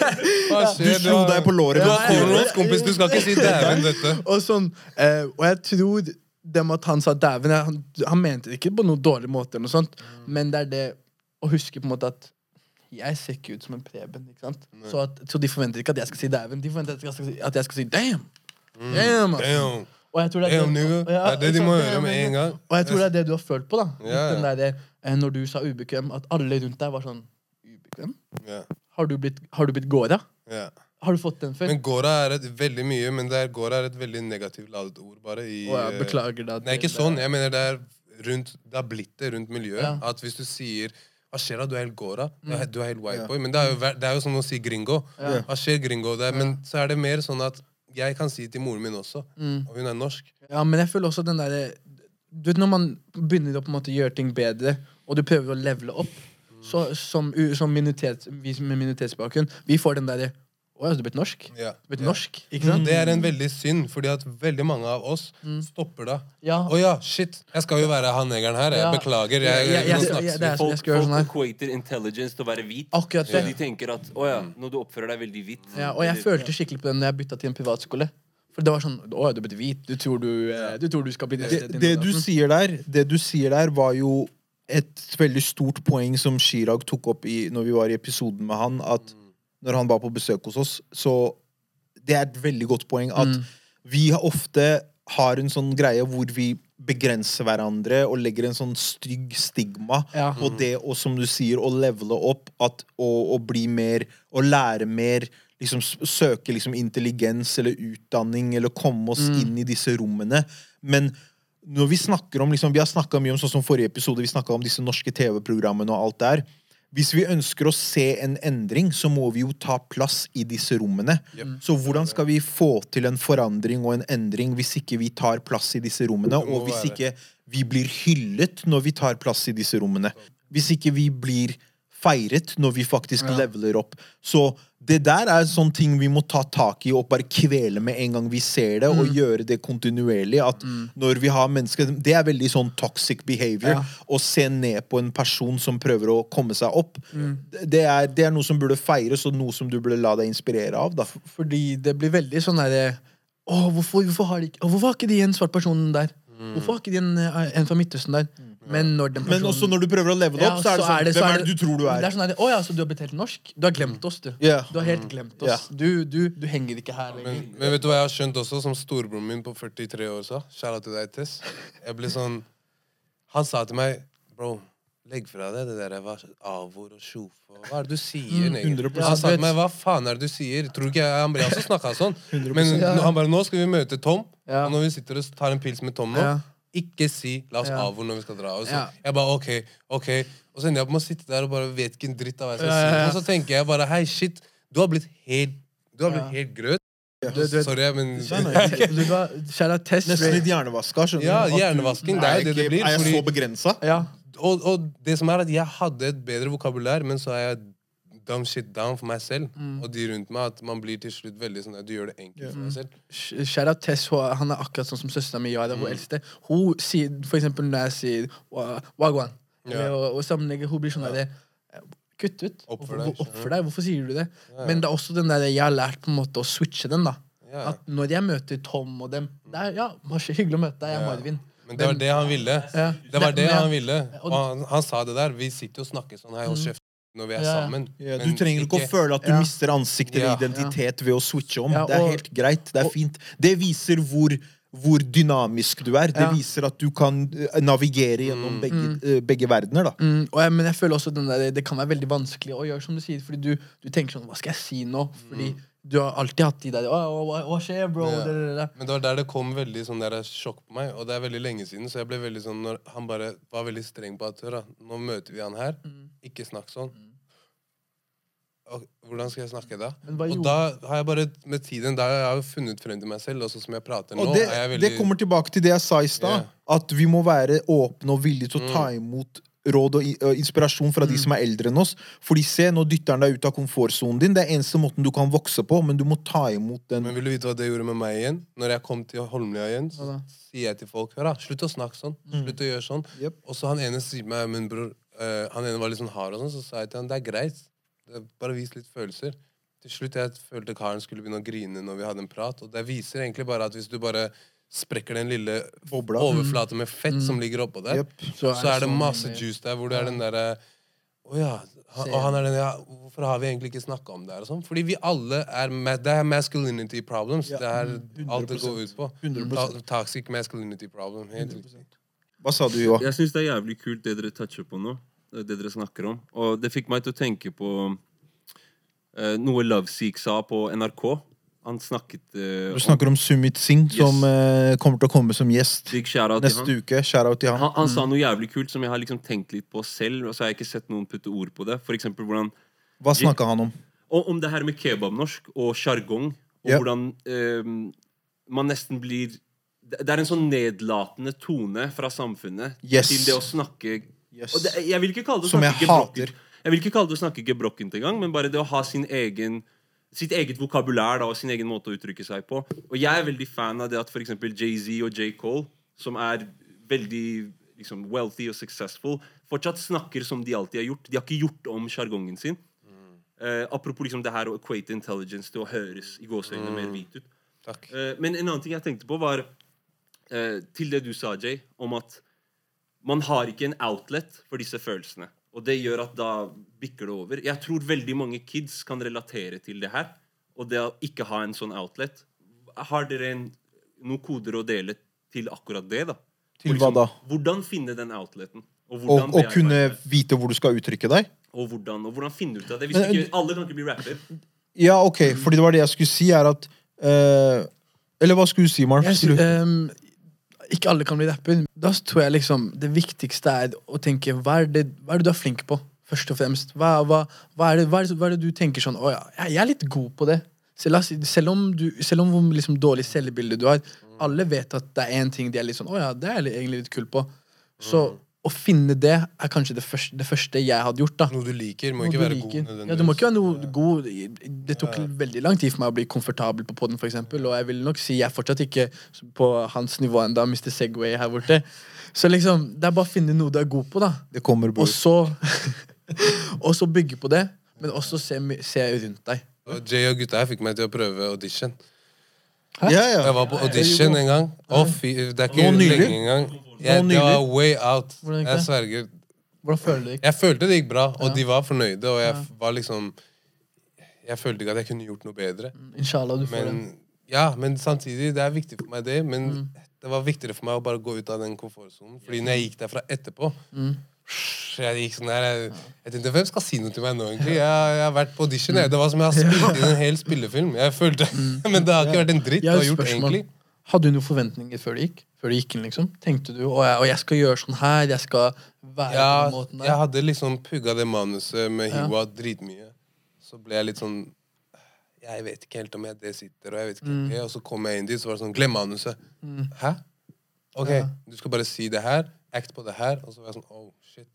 <laughs> Hva Du slo slo deg på låret. Du er norsk kompis. Du skal ikke si dæven døtte. og sånn, eh, og jeg tror det med at han sa 'dæven' han, han mente det ikke på noen dårlig måte, eller noe sånt, men det er det å huske på en måte at jeg ser ikke ut som en Preben. ikke sant? Så, at, så de forventer ikke at jeg skal si 'dæven'. De forventer at jeg skal si, at jeg skal si 'damn'. Damn, ass. Damn. Og jeg tror det er det, og, Ja, Det er det de må gjøre med en gang. Og jeg tror det er det du har følt på, da. Ja, ja. Der, eh, når du sa ubekvem, at alle rundt deg var sånn Ubekvem? Ja, Har du blitt, har du blitt gåra? ja. Har du fått den før? Men gåra er et veldig mye, men det er, gåra er et veldig negativt ladet ord, bare. I, oh, jeg eh, beklager da. Nei, ikke sånn. Jeg mener det er rundt Det har blitt det rundt miljøet. Ja. At hvis du sier hva skjer da? Du er helt gåra. Du er, er helt Ja. white boy. Men det er, jo, det er jo som å si gringo. Ja. Hva skjer, gringo? Det er, men så er det mer sånn at jeg kan si til moren min også, Mm. og hun er norsk. Ja, men jeg føler også den derre Du vet Når man begynner å på en måte gjøre ting bedre, og du prøver å levele opp, så, som, som minoritet, vi med minoritetsbakgrunn, vi får den derre Å ja, du er blitt norsk? Ja. Du blitt Ja. norsk? Ikke sant? Det er en veldig synd, fordi at veldig mange av oss Mm. stopper da. Ja. Å ja, shit! Jeg skal jo være han negeren her. Jeg Ja. beklager. Jeg, Ja, ja, ja, ja, det er- Folk, jeg folk sånn equater intelligence til å være hvit. Akkurat Så det. de tenker at å ja, når du oppfører deg veldig hvit Ja, og jeg følte skikkelig på den når jeg bytta til en privatskole. For det var sånn Å ja, du er blitt hvit. Du tror du, eh, du, tror du skal bli det, det du sier der, det du sier der, var jo et veldig stort poeng som Chirag tok opp i, når vi var i episoden med han, at når han var på besøk hos oss, så Det er et veldig godt poeng at Mm. vi har ofte har en sånn greie hvor vi begrenser hverandre og legger en sånn stygg stigma Ja. på det og som du sier, å levele opp at, og, og bli mer Og lære mer. Liksom søke liksom intelligens eller utdanning eller komme oss inn i disse rommene. Men når vi snakker om liksom, Vi har snakka mye om sånn som forrige episode, vi snakket om disse norske TV-programmene og alt der. Hvis vi ønsker å se en endring, så må vi jo ta plass i disse rommene. Så hvordan skal vi få til en forandring og en endring hvis ikke vi tar plass i disse rommene, og hvis ikke vi blir hyllet når vi tar plass i disse rommene? Hvis ikke vi blir feiret når vi faktisk leveler opp. Så det der er sånne ting vi må ta tak i og bare kvele med en gang vi ser det, og Mm. gjøre det kontinuerlig. At når vi har mennesker Det er veldig sånn toxic behavior. Ja. Å se ned på en person som prøver å komme seg opp. Mm. Det, er, det er noe som burde feires, og noe som du burde la deg inspirere av. da Fordi det blir veldig sånn derre Å, hvorfor, hvorfor, har de ikke, hvorfor har ikke de en svart person der? Hvorfor har ikke de en, eh, en fra Midtøsten der? Men når den Men også når du prøver å leve det opp, så er det sånn så Hvem er det du tror du er? Det er er? sånn Å ja, så du har blitt helt norsk? Du har glemt oss, du. Yeah. Du har helt glemt oss. Du, du, du henger ikke her lenger. Men, men vet du hva jeg har skjønt også, som storebroren min på 43 år sa? Kjære til deg, Tess. Jeg ble sånn Han sa til meg Bro, legg fra deg det der hva, avord og sjof Hva er det du sier? Mm, 100%. Han sa til meg hva faen er det du sier? Tror du ikke jeg, Han har også snakka sånn. <laughs> 100%. Men Ja. han bare Nå skal vi møte Tom, Ja. og når vi sitter og tar en pils med Tom nå Ja. ikke si 'la oss Ja. avord når vi skal dra'. Og så, Ja. Jeg bare OK, OK. Og så ender jeg opp med å sitte der og bare vet ikke en dritt av hva jeg skal Ja, ja, ja. si. Og så tenker jeg bare hei, shit, du har blitt helt Du har blitt Ja. helt grøt. Du- du vet- Sorry, men. <laughs> Nesten litt hjernevaska. Ja, du- hjernevasking, det er jo det det blir, Er jeg så begrensa? Ja. Og, og det som er at jeg hadde et bedre vokabulær, men så er jeg dumb shit down for meg selv Mm. og de rundt meg. At man blir til slutt veldig sånn at du gjør det enkelt for deg selv. Shout out Tess, han er akkurat sånn som søstera mi Yara, hun eldste. Hun sier for eksempel når jeg sier Wagwan, Ja. og, og sammenlegger, hun blir sånn derre Kutt ut. Oppfør deg, oppfør deg. Hvorfor sier du det? Ja. Men det er også den der jeg har lært på en måte å switche den. da Ja. At Når jeg møter Tom og dem Det er ja, hyggelig å møte deg. Jeg er Ja. Marvin. Men det var det han ville. Ja. Det var det han ville. Og- Og han, han sa det der. Vi sitter og snakker sånn her, hold Mm. kjeft når vi er Ja. sammen. Ja, du trenger ikke å føle at du Ja. mister ansikt eller Ja. identitet ved å switche om. Ja, det er helt greit. Det er og- fint. Det viser hvor, hvor dynamisk du er. Det Ja. viser at du kan eh, navigere gjennom Mm. begge, eh, begge verdener. da Mm, og jeg, men jeg føler også den der, det kan være veldig vanskelig å gjøre som du sier. Fordi du, du tenker sånn Hva skal jeg si nå? Fordi du har alltid hatt de der hva, skjer, bro? Mm. Ja. Det, det, det. Men det var der det kom veldig sånn der sjokk på meg, og det er veldig lenge siden. Så jeg ble veldig sånn når han bare var veldig streng på at hør nå møter vi han her, Mm. ikke snakk sånn. Og, hvordan skal jeg snakke da? Og da har jeg bare med tiden da har jeg funnet frem til meg selv, og så som jeg prater nå, Og det, er jeg veldig det kommer tilbake til det jeg sa i stad. At vi må være åpne og villige til å ta Mm. imot råd og inspirasjon fra de som er eldre enn oss. Fordi se, nå dytter han deg ut av komfortsonen din. Det er eneste måten du kan vokse på, men du må ta imot den. Men vil du vite hva det gjorde med meg igjen? Når jeg kom til Holmlia igjen, så sier jeg til folk Hør da, slutt å snakke sånn. Slutt å gjøre sånn. Yep. Og så han ene sier meg min bror, uh, han ene var litt sånn hard og sånn, så sa jeg til han det er greit. Det er bare vis litt følelser. Til slutt jeg følte karen skulle begynne å grine når vi hadde en prat. Og det viser egentlig bare at hvis du bare sprekker den lille Bobla. overflaten med fett som ligger oppå der, yep. så er det masse sånn, juice der hvor det er den derre Å ja. Han, og han er den ja, Hvorfor har vi egentlig ikke snakka om det her? og sånn? Fordi vi alle er Det er masculinity problems. Ja, Det er mm, alt det går ut på. 100%. Toxic masculinity problem. Helt riktig. Hva sa du, Joa? Jeg syns det er jævlig kult det dere toucher på nå. Det dere snakker om. Og det fikk meg til å tenke på eh, noe Loveseek sa på NRK. Han snakket uh, Du snakker om Sumit Singh, som uh, kommer til å komme som gjest neste uke. Shout-out til han. Han, han sa noe jævlig kult som jeg har liksom tenkt litt på selv, og så har jeg ikke sett noen putte ord på det. For eksempel hvordan Hva snakka han om? Og om det her med kebabnorsk og sjargong, og yep. hvordan eh, man nesten blir Det er en sånn nedlatende tone fra samfunnet Yes. til det å snakke Yes. det, Jeg vil ikke kalle det å Som jeg hater. Jeg vil ikke kalle det å snakke gebrokkent engang, men bare det å ha sin egen sitt eget vokabulær da, og sin egen måte å uttrykke seg på. Og jeg er veldig fan av det at eksempel Jay-Z og J. Cole, som er veldig liksom, wealthy og successful, fortsatt snakker som de alltid har gjort. De har ikke gjort om sjargongen sin. Eh, apropos liksom det her å equate intelligence til å høres i gåseøynene mer hvit ut. Eh, men en annen ting jeg tenkte på, var eh, til det du sa, Jay, om at man har ikke en outlet for disse følelsene. Og det gjør at da bikker det over. Jeg tror veldig mange kids kan relatere til det her. Og det å ikke ha en sånn outlet. Har dere en, noen koder å dele til akkurat det, da? Til liksom, hva da? Hvordan finne den outleten? Og Og, og kunne vite hvor du skal uttrykke deg? og hvordan, og hvordan finne ut av det? Hvis Men- ikke, alle kan ikke bli rapper. Ja, ok, fordi det var det jeg skulle si, er at uh, Eller hva skulle du si, Mark? Jeg sy- Skulle du- ehm, ikke alle kan bli rapper. Da tror jeg liksom det viktigste er å tenke hva er det, hva er det du er flink på, først og fremst. Hva, hva, hva, er, det, er, er det du tenker sånn Å ja, jeg- er litt god på det. Selv, selv om, du, selv om hvor liksom dårlig selvbilde du har, alle vet at det er én ting de er litt sånn Å ja, det er jeg egentlig litt kul på. Så å finne det er kanskje det første, det første jeg hadde gjort. da Noe du liker, må Noe ikke være god liker. god Ja, du må ikke være noe god Det tok veldig lang tid for meg å bli komfortabel på podden, for eksempel, og jeg vil nok si jeg er fortsatt ikke på hans nivå enda Mr. Segway her borte. Så liksom, det er bare å finne noe du er god på, da. Det kommer, Og så <laughs> Og så bygge på det, men også se, se rundt deg. Og Jay og gutta her fikk meg til å prøve audition. Ja, ja. Jeg var på audition en gang. Å, fy, det er ikke lenge engang. Jeg, det var way out. Hvordan gikk Jeg sverger. Hvordan føler du deg? Jeg følte det gikk bra, og Ja. de var fornøyde, og jeg Ja. var liksom Jeg følte ikke at jeg kunne gjort noe bedre. Inshallah, du får det. Men ja, men samtidig, det er viktig for meg, det. Men Mm. det var viktigere for meg å bare gå ut av den komfortsonen. Fordi når jeg gikk derfra etterpå Mm. Jeg gikk sånn her Jeg, jeg tenkte, hvem skal si noe til meg nå, egentlig? Jeg, jeg har vært på audition. Jeg. Det var som jeg har <laughs> spilt inn en hel spillefilm. Jeg følte <laughs> Men det har ikke vært en dritt Jeg har et gjort, Mm. spørsmål. egentlig. Hadde du noen forventninger før du gikk? Før du gikk inn, liksom? Tenkte du å, jeg, jeg skal gjøre sånn her, jeg skal være Ja, på den måten der? jeg hadde liksom pugga det manuset med Ja. Hiwa dritmye. Så ble jeg litt sånn Jeg vet ikke helt om jeg det sitter, og jeg vet ikke Mm. okay. Og så kom jeg inn dit, så var det sånn Glem manuset. Hæ? Ok, Ja. du skal bare si det her, act på det her. Og så var jeg sånn Oh, shit.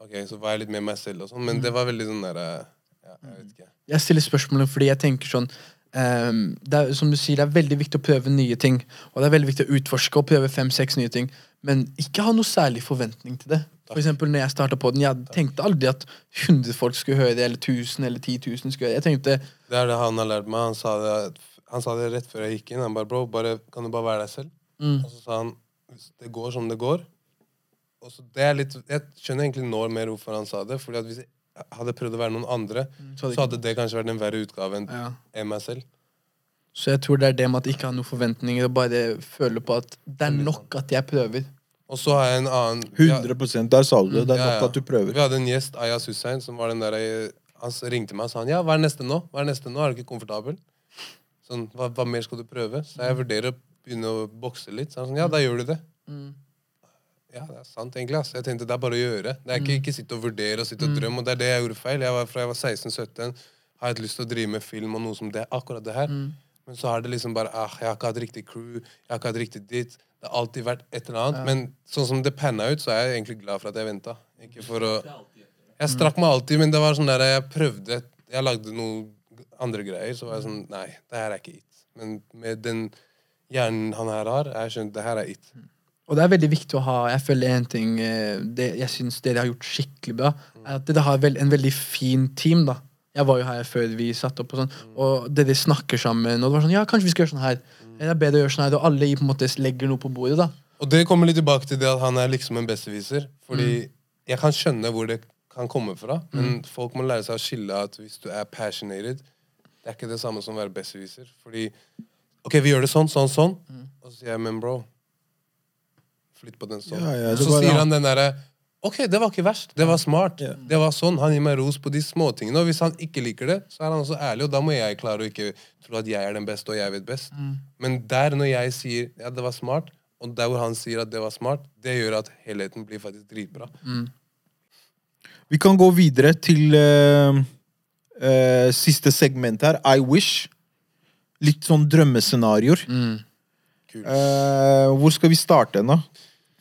Ok, Så var jeg litt med meg selv og sånn, Mm. men det var veldig sånn derre Ja, jeg vet ikke. Jeg stiller spørsmålet fordi jeg tenker sånn ehm, det er, Som du sier, det er veldig viktig å prøve nye ting. Og det er veldig viktig å utforske og prøve fem-seks nye ting. Men ikke ha noe særlig forventning til det. For eksempel når jeg starta på den, jeg tenkte aldri at 100 folk skulle høre det, eller 1000 eller 10 000 skulle høre det. Jeg tenkte Det er det han har lært meg. Han sa det, han sa det rett før jeg gikk inn. Han bare Bro, bare, kan du bare være deg selv? mm, Og så sa han det går som det går og så det er litt, Jeg skjønner egentlig nå mer hvorfor han sa det. Fordi at Hvis jeg hadde prøvd å være noen andre, så hadde så hadde det kanskje vært en verre utgave enn ja. meg selv. Så jeg tror det er det med at jeg ikke har noen forventninger, og bare føle på at det er nok at jeg prøver. Og så har jeg en annen vi 100% Der sa du det. Det er Ja, nok ja. at du prøver. Vi hadde en gjest, Ayas Hussein, som var den der jeg... Han ringte meg og sa han, ja, hva er neste nå? Hva er neste nå? Er du ikke komfortabel? Sånn, hva, hva mer skal du prøve? Så jeg vurderer å begynne å bokse litt. Så han sånn, ja, da gjør du det. Mm. Ja, det er sant, egentlig. ass. Jeg tenkte det er bare å gjøre. Det er ikke, ikke sitte og vurdere og sitte og drømme. Og det er det jeg gjorde feil. Jeg var, fra jeg var 16-17, har jeg hatt lyst til å drive med film og noe som det. Akkurat det her. Men så har det liksom bare ah, Jeg har ikke hatt riktig crew. Jeg har ikke hatt riktig ditt. Det har alltid vært et eller annet. Men sånn som det panna ut, så er jeg egentlig glad for at jeg venta. Ikke for å Jeg strakk meg alltid, men det var sånn der jeg prøvde Jeg lagde noen andre greier, så var jeg sånn Nei, det her er ikke it. Men med den hjernen han her har, jeg skjønte det her er it. Og det er veldig viktig å ha Jeg føler en ting eh, det, Jeg syns dere har gjort skikkelig bra, er at dere har vel, en veldig fin team. da Jeg var jo her før vi satte opp, og sånn Og dere snakker sammen. Og det var sånn Ja, kanskje vi skal gjøre sånn her. Det er bedre å gjøre sånn her Og alle på en måte legger noe på bordet. da Og det kommer litt tilbake til det at han er liksom en besserwisser. Fordi jeg kan skjønne hvor det kan komme fra, men folk må lære seg å skille at hvis du er passionated, det er ikke det samme som å være besserwisser. Fordi OK, vi gjør det sånn, sånn, sånn. Og så sier jeg, men bro Flytt på den sånn. Ja, ja, så sier han den derre Ok, det var ikke verst. Det var smart. Det var sånn. Han gir meg ros på de småtingene. Og hvis han ikke liker det, så er han også ærlig, og da må jeg klare å ikke tro at jeg er den beste, og jeg vet best. Men der, når jeg sier ja, det var smart, og der hvor han sier at det var smart, det gjør at helheten blir faktisk dritbra. Vi kan gå videre til uh, uh, siste segment her. I wish. Litt sånn drømmescenarioer. Kult. Eh, hvor skal vi starte nå?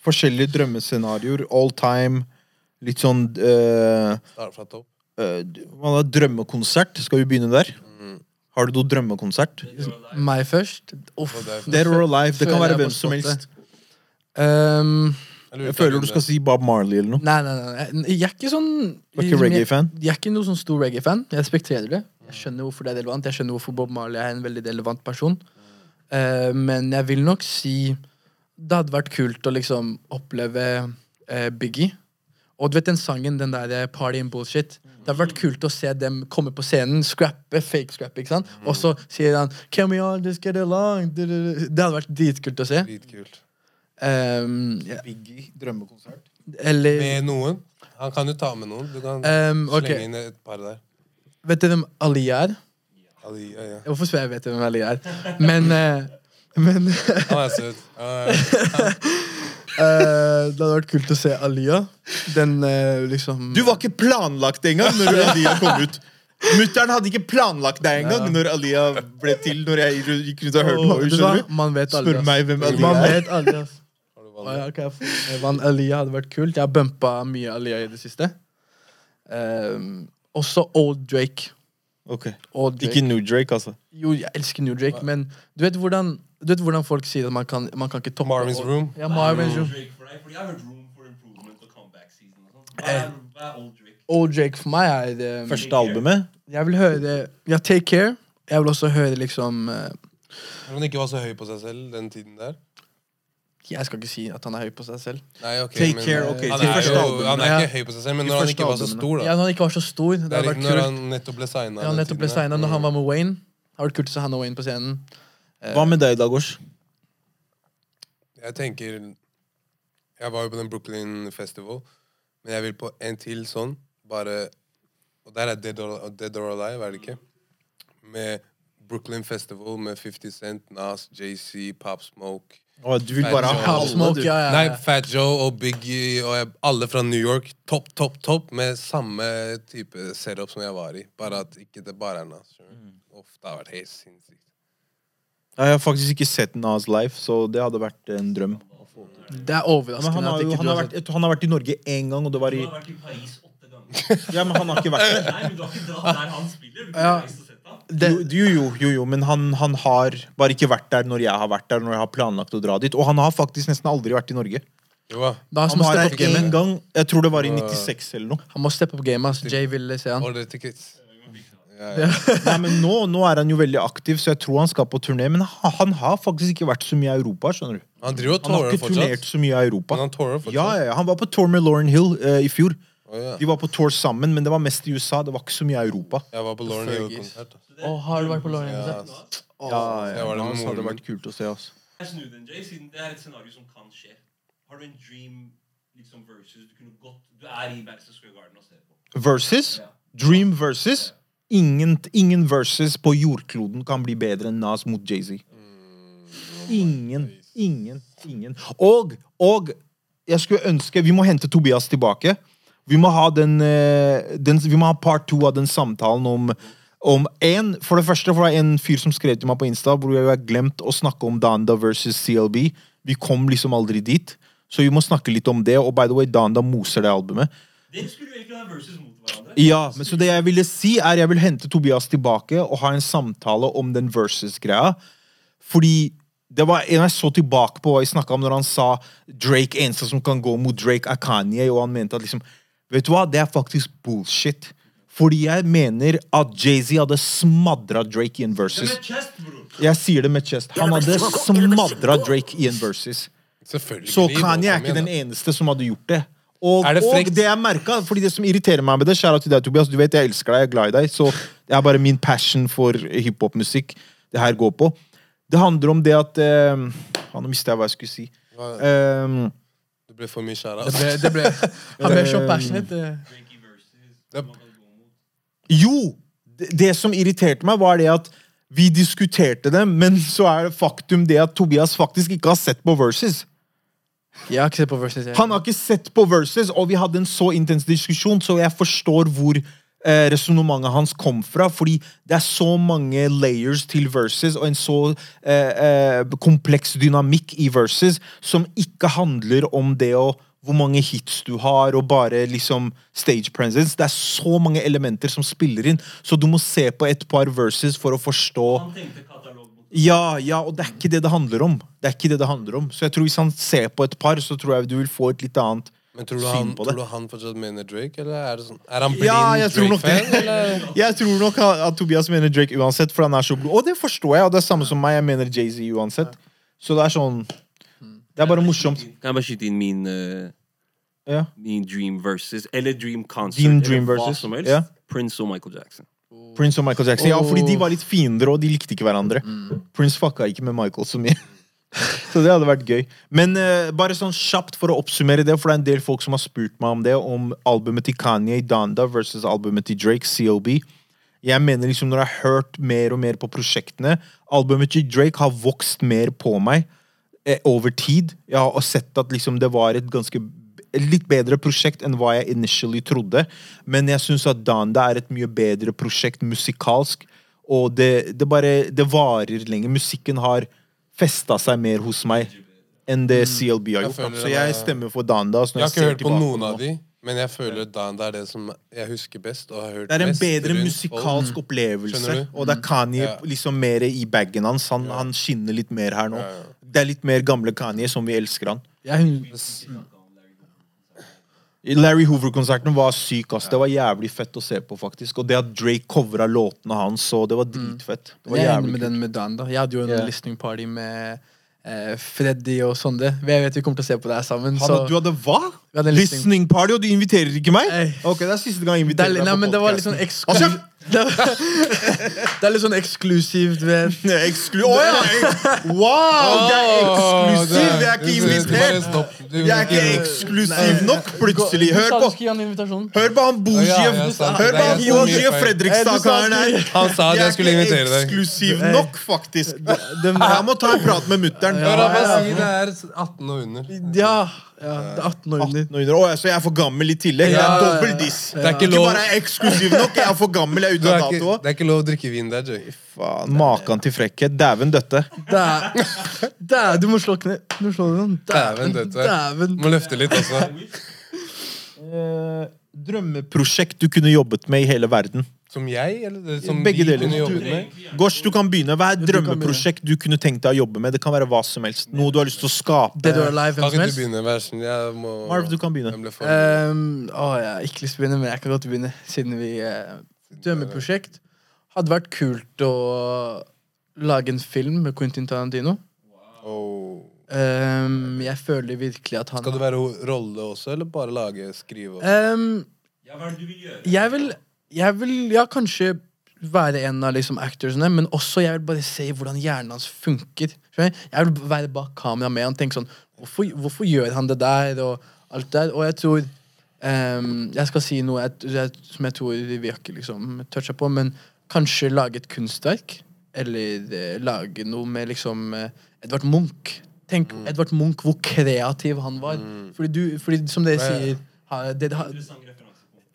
Forskjellige drømmescenarioer. All time. Litt sånn uh, Start fra topp. eh, Drømmekonsert? Skal vi begynne der? Har du noe drømmekonsert? Meg først. Uff. Dead or Alive. Det kan være hvem som helst. Um, Jeg føler du skal si Bob Marley eller noe. nei, nei, nei. Jeg er ikke sånn er ikke reggae-fan? Jeg, jeg er ikke noe sånn stor reggae-fan. Jeg respekterer det. Jeg skjønner hvorfor det er relevant. Jeg skjønner hvorfor Bob Marley er en veldig relevant person. Eh, men jeg vil nok si det hadde vært kult å liksom oppleve eh, Biggie. Og du vet den sangen, den der eh, Party and Bullshit. Det hadde vært kult å se dem komme på scenen, scrappe, fake scrappe, ikke sant? Og så sier han Can we all just get along? Det hadde vært dritkult å se. Dritkult. Um, ja, Biggie, drømmekonsert. eller Med noen. Han kan jo ta med noen. Du kan um, okay. slenge inn et par der. Vet dere hvem Ali er? Ali, ja, ja. Hvorfor spør jeg vet hvem Ali er? Men, eh, men Han er søt. Det hadde vært kult å se Alia. Den eh, liksom Du var ikke planlagt engang når Alia kom ut. Mutter'n hadde ikke planlagt deg engang når Alia ble til. Når jeg gikk rundt og hørte på henne, hva? Man vet Spør meg hvem Alia Man er. vet valgt? ja, ok, jeg får- Van Alia hadde vært kult. Jeg har bumpa mye Alia i det siste. Um, også Old Drake. Ok. Old Drake. Ikke New Drake, altså. Jo, jeg elsker New Drake, men du vet hvordan, du vet hvordan folk sier at man kan, man kan ikke toppe Marvin's og, Room. Ja, Marvin's Room. Fordi jeg har hørt Room for Improvement og Comeback Season sånn. Hva er, hva er Old Drake? Old Drake for meg er det Første albumet. Jeg vil høre Ja, Take Care. Jeg vil også høre liksom uh, han ikke var så høy på seg selv den tiden der. Jeg skal ikke si at han er høy på seg selv. Nei, ok, Take men, Care, ok, Han er, jo, han er ikke høy på seg selv, men når han ikke var så stor, da. Ja, når han ikke var så stor. Det Det er vært når kult. han nettopp ble signa. Ja, nettopp ble signet når han var med Wayne. Det har vært kult å se han og Wayne på scenen. Eh, Hva med deg, Dagors? Jeg tenker Jeg var jo på den Brooklyn Festival, men jeg vil på en til sånn. Bare Og der er Dead or, Dead or Alive, er det ikke? Med Brooklyn Festival med 50 Cent, Nas, JC, Pop Smoke Å, du vil bare ha alle, Smoke, du. ja, ja, Nei. Fat Joe og Biggie og jeg, alle fra New York. Topp, topp, topp. Med samme type setup som jeg var i. Bare at ikke det bare er Nas. skjønner du? Uff, det har vært helt sinnssykt. Jeg har faktisk ikke sett Nas live, så det hadde vært en drøm. Det er Men overraskende han, har at jo, ikke han, du har har vært, sett jeg tror han har vært i Norge én gang, og det var Du i har vært i Paris åtte ganger. Ja, men han har ikke vært <laughs> der. Nei, men du har ikke dratt der han spiller. Du kunne Ja. reist og sett. Det, Jo, jo, jo, jo, men han, han har bare ikke vært der når jeg har vært der, når jeg har planlagt å dra dit. Og han har faktisk nesten aldri vært i Norge. Jo da. Han var steppe her opp gamet. én gang. Jeg tror det var i 96 eller noe. Han må steppe opp gamet. Altså. Jay ville se han. Ja, ja. <laughs> Nei, men nå, nå er han jo veldig aktiv, så jeg tror han skal på turné. Men han, han har faktisk ikke vært så mye i Europa. skjønner du Han driver og Han har ikke turnert så mye i Europa. Men han tourer fortsatt. Ja, ja, ja. Han var på tour med Lauren Hill uh, i fjor. Å, yeah. De var på tour sammen, men det var mest i USA. Det var ikke så mye i Europa. Jeg var på Lauren. Hill-konsert. Oh, har du vært på Lauren? Ja, Yes. Oh, Ja, ja, var der med hadde moren vært kult å se. Altså. Jeg snur den, Jay, siden det er et scenario som kan skje. Har du en dream liksom versus du kunne gått Du er i Madison Square Garden og ser på. Versus. Ja. Dream versus. Ingen, ingen versus på jordkloden kan bli bedre enn Nas mot Jay-Z. Ingen. Ingen. Ingen. Og, og jeg skulle ønske Vi må hente Tobias tilbake. Vi må ha den, eh, den Vi må ha part to av den samtalen om om en, For det første for det er en fyr som skrev til meg på Insta hvor jeg har glemt å snakke om Danda versus CLB. Vi kom liksom aldri dit. Så vi må snakke litt om det. Og by the way, Danda moser det albumet. Dere skulle egentlig ha versus mot hverandre. Ja, men så det jeg ville si er Jeg vil hente Tobias tilbake og ha en samtale om den versus-greia. Fordi det var en jeg så tilbake på hva jeg snakket om når han sa Drake eneste som kan gå mot Drake, er Kanye, og han mente at liksom Vet du hva, det er faktisk bullshit. Fordi jeg mener at Jay-Z hadde smadra Drake i en versus. Jeg sier det med chest. Han hadde smadra Drake i en versus. Så Kanye er ikke den eneste som hadde gjort det. Og, det og det jeg merka, fordi det som irriterer meg med det Kjære til deg, Tobias. Du vet jeg elsker deg, jeg er glad i deg. Så det er bare min passion for hiphop-musikk det her går på. Det handler om det at eh, Nå mista jeg hva jeg skulle si. Du Det ble for mye skjæra. Det ble, det ble Han ble så passionate. det- Jo! Det, det som irriterte meg, var det at vi diskuterte det, men så er det faktum det at Tobias faktisk ikke har sett på Versus. Jeg har ikke sett på versus. jeg. Han har ikke sett på Versus, og vi hadde en så intens diskusjon, så jeg forstår hvor eh, resonnementet hans kom fra. Fordi det er så mange layers til verses og en så eh, eh, kompleks dynamikk i verses som ikke handler om det å hvor mange hits du har, og bare liksom stage presence. Det er så mange elementer som spiller inn, så du må se på et par verses for å forstå Han tenkte ja, ja, og det er ikke det det handler om. Det er ikke det det handler om. Så jeg tror hvis han ser på et par, så tror jeg du vil få et litt annet Men tror du, han, på det. tror du han fortsatt mener Drake, eller er det sånn Er han blind Ja, jeg tror nok. Drake-fan. <laughs> Jeg tror nok at Tobias mener Drake uansett, for han er så blod. Og det forstår jeg, og det er samme som meg. Jeg mener Jay-Z uansett. Så det er sånn Det er bare morsomt. Kan jeg bare skyte inn min uh, Ja. Min dream versus Eller dream concert. Din eller dream hva versus, som helst. ja. Prince og Michael Jackson. Prince og Michael Jackson. Ja, fordi de var litt fiender, og de likte ikke hverandre. Prince fucka ikke med Michael så mye. Så det hadde vært gøy. Men uh, bare sånn kjapt for å oppsummere det, for det er en del folk som har spurt meg om det, om albumet til Kanye, Donda versus albumet til Drake, CLB. Jeg mener liksom Når jeg har hørt mer og mer på prosjektene Albumet til Drake har vokst mer på meg eh, over tid. Jeg har sett at liksom det var et ganske litt bedre prosjekt enn hva jeg initially trodde. Men jeg syns at Donda er et mye bedre prosjekt musikalsk. Og det, det bare Det varer lenger. Musikken har festa seg mer hos meg enn det CLB har gjort. Jeg føler Så jeg stemmer for Donda. så Jeg har ikke ser hørt på noen nå- av de, men jeg føler Dan det er det som jeg husker best. Og har hørt Det er en mest bedre rundt musikalsk folk. opplevelse. Skjønner du? Og det er Kanye Ja. liksom mer i bagen hans. Han, han skinner litt mer her nå. Ja, ja. Det er litt mer gamle Kanye, som vi elsker han. Jeg, Larry Hoover-konserten var syk. ass. Det var jævlig fett å se på, faktisk. Og det at Drake covra låtene hans, så det var dritfett. Det var jeg er enig jævlig med kult. den med Dan. da Jeg hadde jo en Yeah. listening party med eh, Freddy og Sonde. Jeg vet vi kommer til å se på det her sammen. Han, Så du hadde hva? Vi hadde en listening- Listening party, og du inviterer ikke meg? Ok, Det er siste gang jeg det, er, inviterer nei, deg men det på var litt sånn podcasten. eksklusivt. Det, <laughs> det er litt sånn eksklusivt, vet Altså, Eksklu oh, ja! Wow! Det er eksklusivt! Jeg er ikke Du- du- du invitert! Jeg er ikke eksklusiv nok, plutselig. Hør på du. Hør på han Bougie. Hør på han. Fredrikstad-karen her. Han sa at jeg skulle invitere Jeg er ikke eksklusiv nok, faktisk. Jeg må ta en prat med mutter'n. Hør han bare si det er 18 og under. Ja, ja, det er 18 år under. 18. Å, så jeg er for gammel i tillegg? Det Ja, er ja, ja. dobbel diss. Det er ikke Ikke bare er eksklusiv nok, jeg er for gammel, jeg er ute er av dato. det er ikke lov å drikke vin der, Jay. Faen, Makan til frekkhet. Dæven døtte. Dæ- Dæ, du må slå kne... Du må slå den. Dæven, døtte. Dæven. Må løfte litt også. <laughs> Eh, drømmeprosjekt du kunne jobbet med i hele verden? Som jeg, eller som Begge vi deler. kunne jobbe Du- med? Gosh, du kan begynne. Hva er et drømmeprosjekt du kunne tenkt deg å jobbe med? Det kan være hva som helst. Noe du har lyst til å skape. Det du er live, hvem som ikke du helst. begynne, versen. Jeg må Marv, du kan begynne. Um, å, jeg har ikke lyst til å begynne, men jeg kan godt begynne. Siden vi uh, Drømmeprosjekt. Hadde vært kult å lage en film med Quentin Tarantino. Oh. Um, jeg føler virkelig at han Skal det være rolle også, eller bare lage, skrive? Og... um, Ja, hva er det du vil gjøre? jeg, vil, jeg vil ja, kanskje være en av liksom actorsene, men også jeg vil bare se hvordan hjernen hans funker. Jeg vil være bak kamera med han tenke sånn hvorfor, hvorfor gjør han det der? Og alt der. Og jeg tror um, Jeg skal si noe jeg, jeg, som jeg tror vi har ikke liksom toucha på, men kanskje lage et kunstverk. Eller uh, lage noe med liksom uh, Edvard Munch. Tenk Edvard Munch, hvor kreativ han var. Fordi, du, fordi som dere sier har, det, har,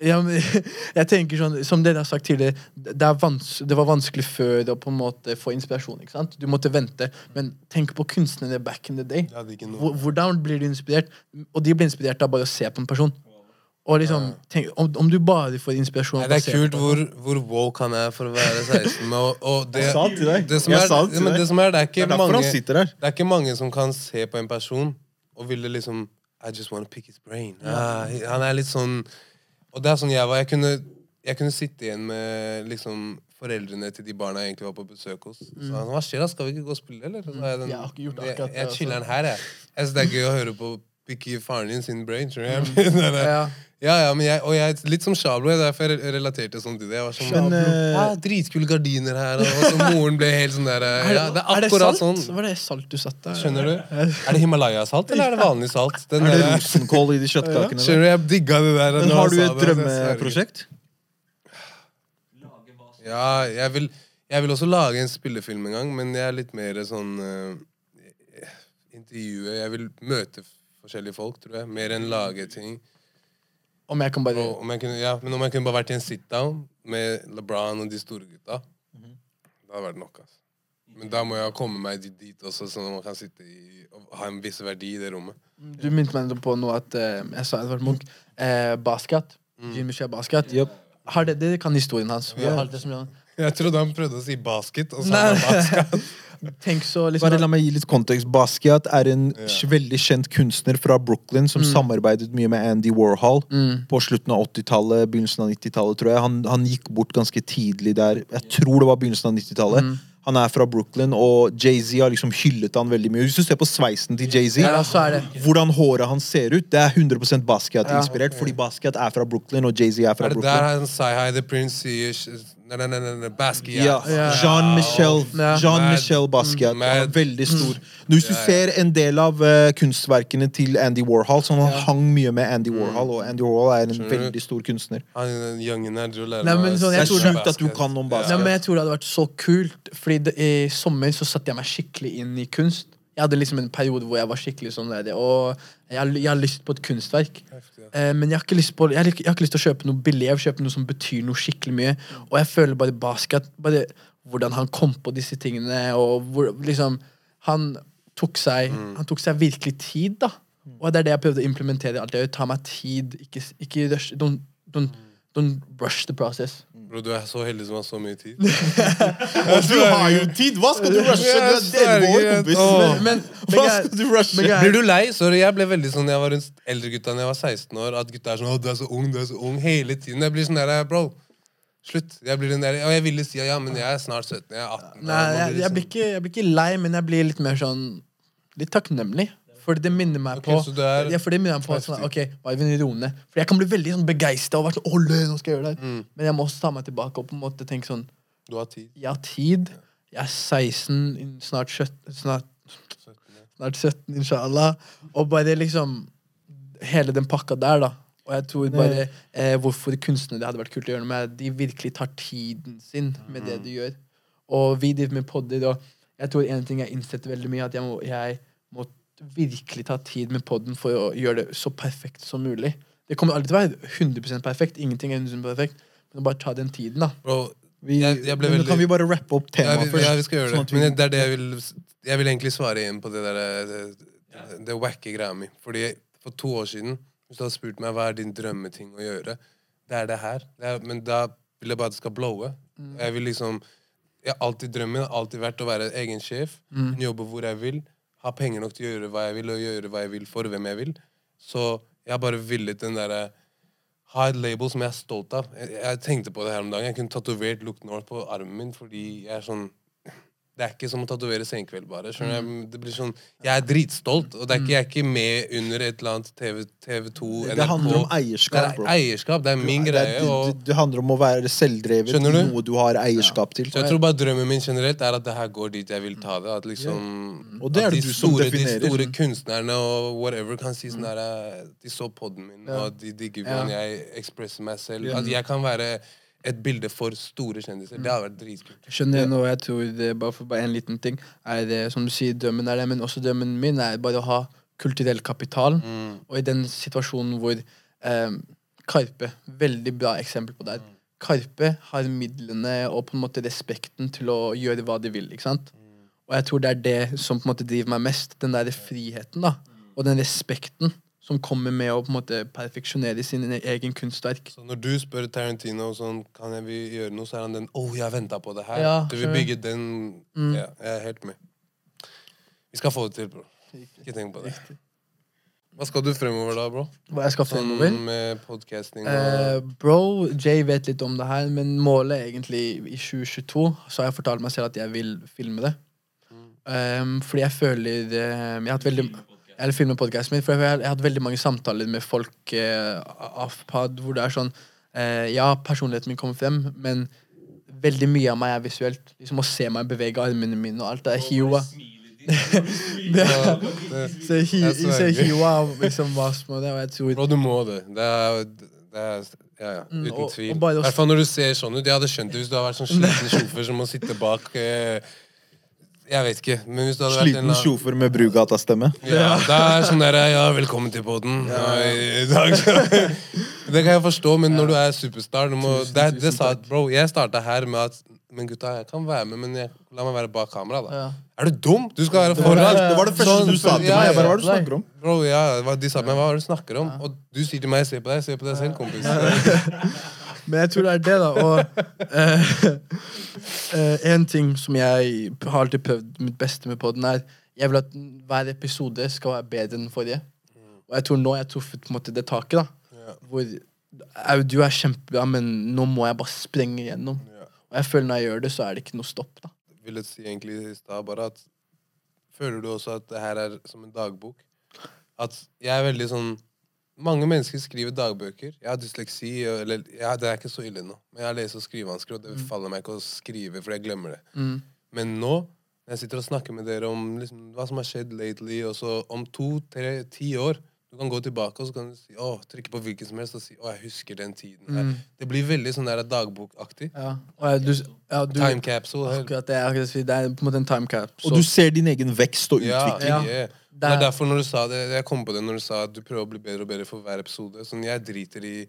ja, men, <laughs> jeg tenker sånn, Som dere har sagt tidligere, det, er vans det var vanskelig før å på en måte få inspirasjon. ikke sant? Du måtte vente. Men tenk på kunstnerne back in the day. Hvordan blir du inspirert? Og de blir inspirert av bare å se på en person. Og liksom, tenk, om, om du bare får inspirasjon Nei, det er kult hvor, hvor woke han er for å være 16. Og, og det, Jeg sa det til deg. Det som Jeg er, sa det til men deg. det som er, det er ikke mange. Det er ikke mange som kan se på en person og ville liksom I just wanna pick his brain. Ah, han er litt sånn Og det er sånn jeg var. Jeg kunne, jeg kunne sitte igjen med liksom foreldrene til de barna jeg egentlig var på besøk hos. Så han sa, hva skjer da, skal vi ikke gå og spille, eller? Så jeg, den, Jeg ikke gjort jeg, jeg altså. chiller'n her, jeg. Jeg synes det er gøy å høre på oppbygge faren din sin brain. Skjønner jeg. <laughs> Den det, Ja. Ja, ja, men jeg, og jeg, litt som Shablo, er derfor jeg relaterte sånn til det. Jeg var sånn, Men, eh, ja, Dritkule gardiner her, og så moren ble helt sånn der <laughs> eh, Ja, det er akkurat salt? sånn. Var det salt du satte der? Skjønner du? <laughs> Er det Himalaya-salt, eller er det vanlig salt? Den Er det rosenkål i de kjøttkakene? Skjønner du, jeg digga det der. Men har du et det, drømmeprosjekt? Ja, jeg vil, jeg vil også lage en spillefilm en gang, men jeg er litt mer sånn uh, Intervjue Jeg vil møte forskjellige folk, tror jeg. Mer enn lage ting. Om jeg kan bare Og om jeg kunne, ja, men om jeg kunne bare vært i en sit-down med LeBron og de store gutta, det hadde vært nok. Altså. Men da må jeg komme meg dit, dit også, sånn at man kan sitte i, og ha en viss verdi i det rommet. Du minte meg på noe at eh, jeg sa Edvard Munch. Eh, basket. Jimmy Shea Basket. Yep. Har det, det kan historien hans. Vi har det som Jeg trodde han prøvde å si basket, og så sa han basket. <laughs> Tenk så liksom Bare la meg gi litt kontekst. Basquiat er en yeah. veldig kjent kunstner fra Brooklyn som samarbeidet mye med Andy Warhol Mm. på slutten av 80-tallet, begynnelsen av 90-tallet, tror jeg. Han, han gikk bort ganske tidlig der. Jeg tror det var begynnelsen av 90-tallet. Mm. Han er fra Brooklyn, og Jay-Z har liksom hyllet han veldig mye. Hvis du ser på sveisen til Jay-Z, Ja, så det hvordan håret hans ser ut, det er 100% Basquiat-inspirert, fordi Basquiat er fra Brooklyn, og Jay-Z er fra Er det Brooklyn. der han sier hei, The Prince sier sh- Nei, nei, nei, nei, nei Basquiat. Ja. Jean-Michel Jean-Michel Basquiat. Mad. Veldig stor. Nå, Hvis du Ja, ja. ser en del av uh, kunstverkene til Andy Warhol, så han hang mye med Andy Warhol, og Andy Warhol er en Skjønner veldig stor kunstner. Han den youngen her driver lærer meg sånn, Det er sjukt at du kan om Nei, men jeg tror det hadde vært så kult, Fordi det, i sommer så satte jeg meg skikkelig inn i kunst. Jeg hadde liksom en periode hvor jeg var skikkelig sånn der, og jeg, jeg har lyst på et kunstverk. Eh, men jeg har, ikke lyst på, jeg, har jeg har ikke lyst til å kjøpe noe billig, jeg vil kjøpe noe som betyr noe skikkelig mye. Og jeg føler bare basket bare Hvordan han kom på disse tingene, og hvor, liksom Han tok seg Han tok seg virkelig tid, da. Og det er det jeg prøvde å implementere. i alt jeg gjør. Ta meg tid. Ikke, ikke rush. Don't, don't, don't rush the process. Bro, du er så heldig som har så mye tid. <laughs> Du har jo tid! Hva skal du rushe? Du er år, kompis. Men, Hva skal du rushe? men Blir du lei? Sorry, jeg ble veldig sånn Jeg var rundt eldre gutta da jeg var 16 år. At gutta er sånn 'Å, du er så ung, du er så ung' hele tiden. Jeg blir sånn der, bro. Slutt. Jeg blir den der, og jeg ville si ja, men jeg er snart 17. Jeg er 18. Nei, jeg, jeg, blir liksom- ikke, jeg blir ikke lei, men jeg blir litt mer sånn Litt takknemlig. For det minner meg på så du er ja, for det minner meg på sånn. Ok, Marvin, ro ned. For jeg kan bli veldig sånn begeistra og være sånn Åh, nå skal jeg gjøre det. Mm. Men jeg må også ta meg tilbake og på en måte tenke sånn Du har tid. Jeg har tid. Jeg er 16, snart 17, snart, snart 17 inshallah. Og bare liksom Hele den pakka der, da. Og jeg tror bare eh, hvorfor kunstnere hadde vært kult å gjøre noe med, de virkelig tar tiden sin med det de gjør. Og vi driver med podder, og jeg tror en ting jeg innsetter veldig mye, at jeg må, jeg må virkelig ta tid med podden for å gjøre det så perfekt som mulig. Det kommer aldri til å være 100 perfekt. Ingenting er 100 perfekt. Men bare ta den tiden, da. Bro, Vi, Jeg- jeg veldig- Kan vi bare rappe opp temaet ja, først? ja, vi skal gjøre sånn det. Sånn vi- Men det er det jeg vil Jeg vil egentlig svare igjen på det der Det, det, det wacke greia mi. Fordi for to år siden, hvis du hadde spurt meg hva er din drømmeting å gjøre, det er det her. Det er, men da vil jeg bare at det skal blowe. Jeg vil liksom jeg har alltid Drømmen alltid vært å være egen sjef. mm. jobbe hvor jeg vil. Ha penger nok til å gjøre hva jeg vil, og gjøre hva jeg vil for hvem jeg vil. Så jeg har bare villet den derre Ha et label som jeg er stolt av. Jeg, jeg tenkte på det her om dagen. Jeg kunne tatovert Look North på armen min fordi jeg er sånn Det er ikke som å tatovere Senkveld, bare. Mm. Det blir sånn, Jeg er dritstolt, og det er ikke, jeg er ikke med under et eller annet TV, TV2, NRK. Det handler om Det eierskap, er bro. eierskap. Det er min Det, er- greie. det, og... det, det handler om å være selvdrevet du? noe du har eierskap til. Så jeg tror bare drømmen min generelt er at det her går dit jeg vil ta det. At liksom Og det er det de du som store, definerer. De store kunstnerne og whatever kan si sånn der De så podden min, Ja. og de digger hvordan jeg ekspresser meg selv. Ja. At jeg kan være et bilde for store kjendiser. Det hadde vært dritkult. Jeg nå, jeg tror det, bare for bare en liten ting er det, Som du sier, drømmen er det, men også drømmen min er bare å ha kulturell kapital. Mm. Og i den situasjonen hvor eh, Karpe, veldig bra eksempel på det Mm. Karpe har midlene og på en måte respekten til å gjøre hva de vil. ikke sant? Og jeg tror det er det som på en måte driver meg mest. Den der friheten da, og den respekten som kommer med å på en måte perfeksjonere sin egen kunstverk. Så når du spør Tarantino sånn, kan jeg vi gjøre noe, så er han den 'Å, jeg venta på det her'. Ja, du vil bygge den Mm. Ja, jeg er helt med. Vi skal få det til, bro. Ikke tenk på det. Hva skal du fremover da, bro? Hva jeg skal Sånn med podcasting og Eh, bro, Jay vet litt om det her, men målet egentlig i 2022 Så har jeg fortalt meg selv at jeg vil filme det. Um, fordi jeg føler det, Jeg har hatt veldig eller filme podkasten min. For jeg, jeg har hatt veldig mange samtaler med folk eh, av pod hvor det er sånn eh, Ja, personligheten min kommer frem, men veldig mye av meg er visuelt. Liksom Å se meg bevege armene mine og alt. Det er hiwa. <laughs> Det så hi- sverger. hiwa liksom hva som det, og jeg tror Bro, du må det. Det er, det er ja, ja, Mm, uten tvil. I hvert fall når du ser sånn ut. Jeg hadde skjønt det hvis du hadde vært sånn sliten <laughs> sjåfør som må sitte bak eh, Jeg vet ikke, men hvis du hadde vært en Sliten eller annen- sjofer med Brugata-stemme. Ja, det er sånn der, ja, velkommen til poden. Ja, i dag. <laughs> Det kan jeg forstå, men når du er superstar du må, det, det sa, Bro, jeg starta her med at Men gutta, jeg kan være med, men jeg, la meg være bak kamera, da. Ja. Er du dum? Du skal være foran. det, var det første Sånn, du sa til ja, meg. Jeg bare, hva er det du snakker om? Bro, ja, hva- De sa meg, hva er det du snakker om? Og du sier til meg, se på deg, se på deg selv, kompis. <laughs> Men jeg tror det er det, da. Og eh, en ting som jeg har alltid prøvd mitt beste med podden, er jeg vil at hver episode skal være bedre enn den forrige. Og jeg tror nå jeg har truffet på en måte det taket, da. yeah. Hvor audio er kjempebra, men nå må jeg bare sprenge igjennom. Yeah. Og jeg føler når jeg gjør det, så er det ikke noe stopp, da. Vil jeg si egentlig i stad bare at Føler du også at det her er som en dagbok? At jeg er veldig sånn Mange mennesker skriver dagbøker. Jeg har dysleksi, eller ja, det er ikke så ille nå. Men jeg har lese- og skrivevansker, og det faller meg ikke å skrive, for jeg glemmer det. Mm. Men nå, når jeg sitter og snakker med dere om liksom, hva som har skjedd lately, og så om to, tre, ti år Du kan gå tilbake og så kan du si, å, trykke på hvilken som helst og si å, jeg husker den tiden. Mm. Det blir veldig sånn der dagbokaktig. Ja. Og du, ja, du, Time capsule. akkurat det, akkurat det er på en måte en time capsule. Og du ser din egen vekst og Ja, utvikling. Ja. yeah. Det er er- derfor når du sa det Jeg kom på det når du sa at du prøver å bli bedre og bedre for hver episode. Sånn, Jeg driter i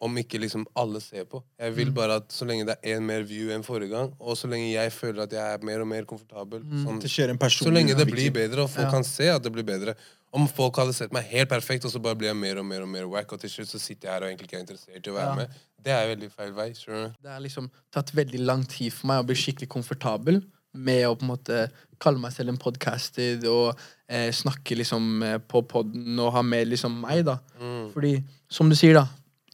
om ikke liksom alle ser på. Jeg Mm. vil bare at så lenge det er én mer view enn forrige gang, og så lenge jeg føler at jeg er mer og mer komfortabel sånn, Det skjer en Så lenge det blir bedre, og folk Ja. kan se at det blir bedre. Om folk hadde sett meg helt perfekt, og så bare blir jeg mer og mer og mer wack, og til slutt så sitter jeg her og egentlig ikke er interessert i å være Ja. med, det er veldig feil vei. skjønner du? Det har liksom tatt veldig lang tid for meg å bli skikkelig komfortabel med å på en måte kalle meg selv en podcaster og eh, snakke liksom eh, på podden og ha med liksom meg, da. Mm. Fordi, som du sier, da,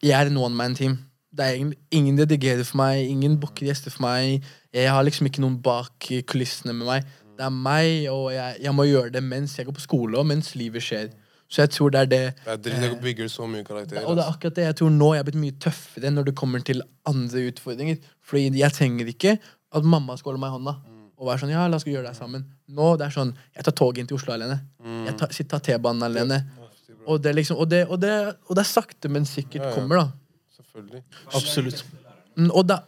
jeg er en one man team. Det er ingen redigerer for meg, ingen booker gjester for meg. Jeg har liksom ikke noen bak kulissene med meg. Det er meg, og jeg, jeg må gjøre det mens jeg går på skole, og mens livet skjer. Så jeg tror det er det Det er dritt, det bygger så mye karakter. og det er akkurat det jeg tror nå jeg er blitt mye tøffere når det kommer til andre utfordringer. Fordi jeg trenger ikke at mamma skal holde meg i hånda og være sånn Ja, la oss gjøre det sammen. Nå det er sånn Jeg tar toget inn til Oslo alene. Jeg tar, sitter- tar T-banen alene. Og det, liksom, og, det, og, det, og det er sakte, men sikkert Ja, ja. kommer, da. Selvfølgelig. Absolutt. Mm, Og, da,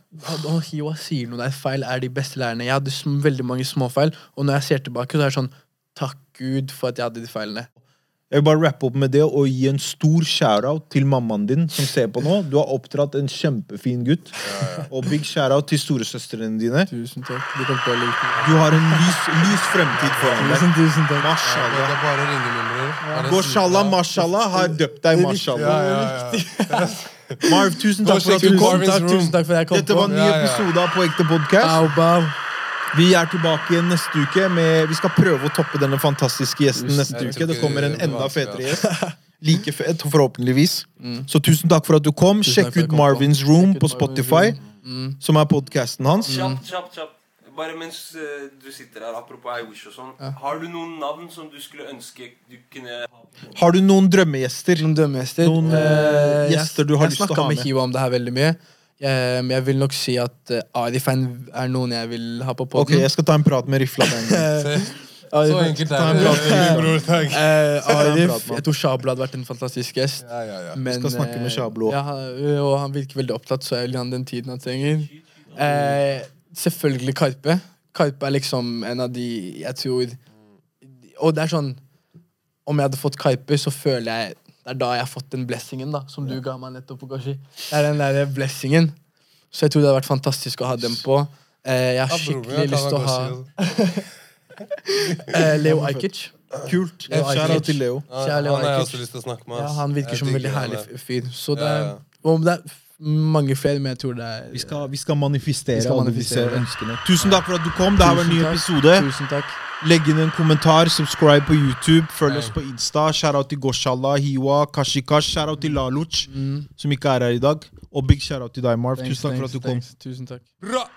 og Hiwa sier noe der feil er de beste lærerne. Jeg hadde veldig mange småfeil, og når jeg ser tilbake, så er det sånn Takk Gud for at jeg hadde de feilene. Jeg vil bare rappe opp med det og gi en stor shout-out til mammaen din som ser på nå. Du har oppdratt en kjempefin gutt. Og big shout-out til storesøstrene dine. Tusen takk. Du. Du har en lys, lys fremtid foran deg. Tusen, tusen takk. Det Mashallah. er bare å ringe min. Bare si Goshallah, mashallah har døpt deg mashallah. Ja, ja, ja. Marv, tusen takk for at du kom. Takk, tusen takk for at jeg kom Dette var en ny Ja, ja. episode av På ekte podcast. Vi er tilbake igjen neste uke. Med, vi skal prøve å toppe denne fantastiske gjesten neste uke. Det kommer en enda fetere gjest. Like fet, forhåpentligvis. Så tusen takk for at du kom. Mm. Sjekk ut. Marvins Room på Spotify, Mm. som er podkasten hans. Kjapt, kjapt, kjapt. Bare mens eh, du sitter her, apropos I Wish og sånn. Har du noen navn som du skulle ønske du kunne Har du noen drømmegjester? Noen drømmegjester? Noen, uh, gjester du har lyst til å ha Jeg snakka med med? Hiwa om det her veldig mye. Jeg, men jeg vil nok si at uh, Arif er, noen jeg vil ha på Ok, poden. jeg skal ta en prat med Rifla den gangen. <laughs> Så enkelt er det. bror, takk. eh, Arif, prat med han. jeg tror Shabla hadde vært en fantastisk gjest. Ja, ja, ja. Men, skal snakke med eh, Shablo. Ja, og han virker veldig opptatt, så jeg vil gi han den tiden han trenger. Uh, selvfølgelig Karpe. Karpe er liksom en av de jeg tror Og det er sånn Om jeg hadde fått Karpe, så føler jeg det er da jeg har fått den blessingen da som du ga meg nettopp på Goshi. Det er den der blessingen. Så jeg tror det hadde vært fantastisk å ha den på. Eh, jeg har skikkelig jeg lyst til å ha det. <laughs> eh, Leo Ajkic. Kult. Leo Ajkic. til Leo. Kjære Leo Han har jeg også lyst til å snakke med. Ja, han virker som en veldig herlig fyr. Så det Ja, ja. og det er mange flere, men jeg tror det er Vi skal, vi skal manifestere Vi skal alle disse manifestere. ønskene. Tusen takk for at du kom. Det her var en ny takk. episode. Tusen takk. Legg inn en kommentar, subscribe på YouTube, følg Nei. oss på Insta. Shout-out til Goshallah, Hiwa, Kashikash. Shout-out til Laluch, Mm. som ikke er her i dag. Og big shout-out til deg, Marv. Thanks, Tusen takk for at du kom. Tusen takk. Bra!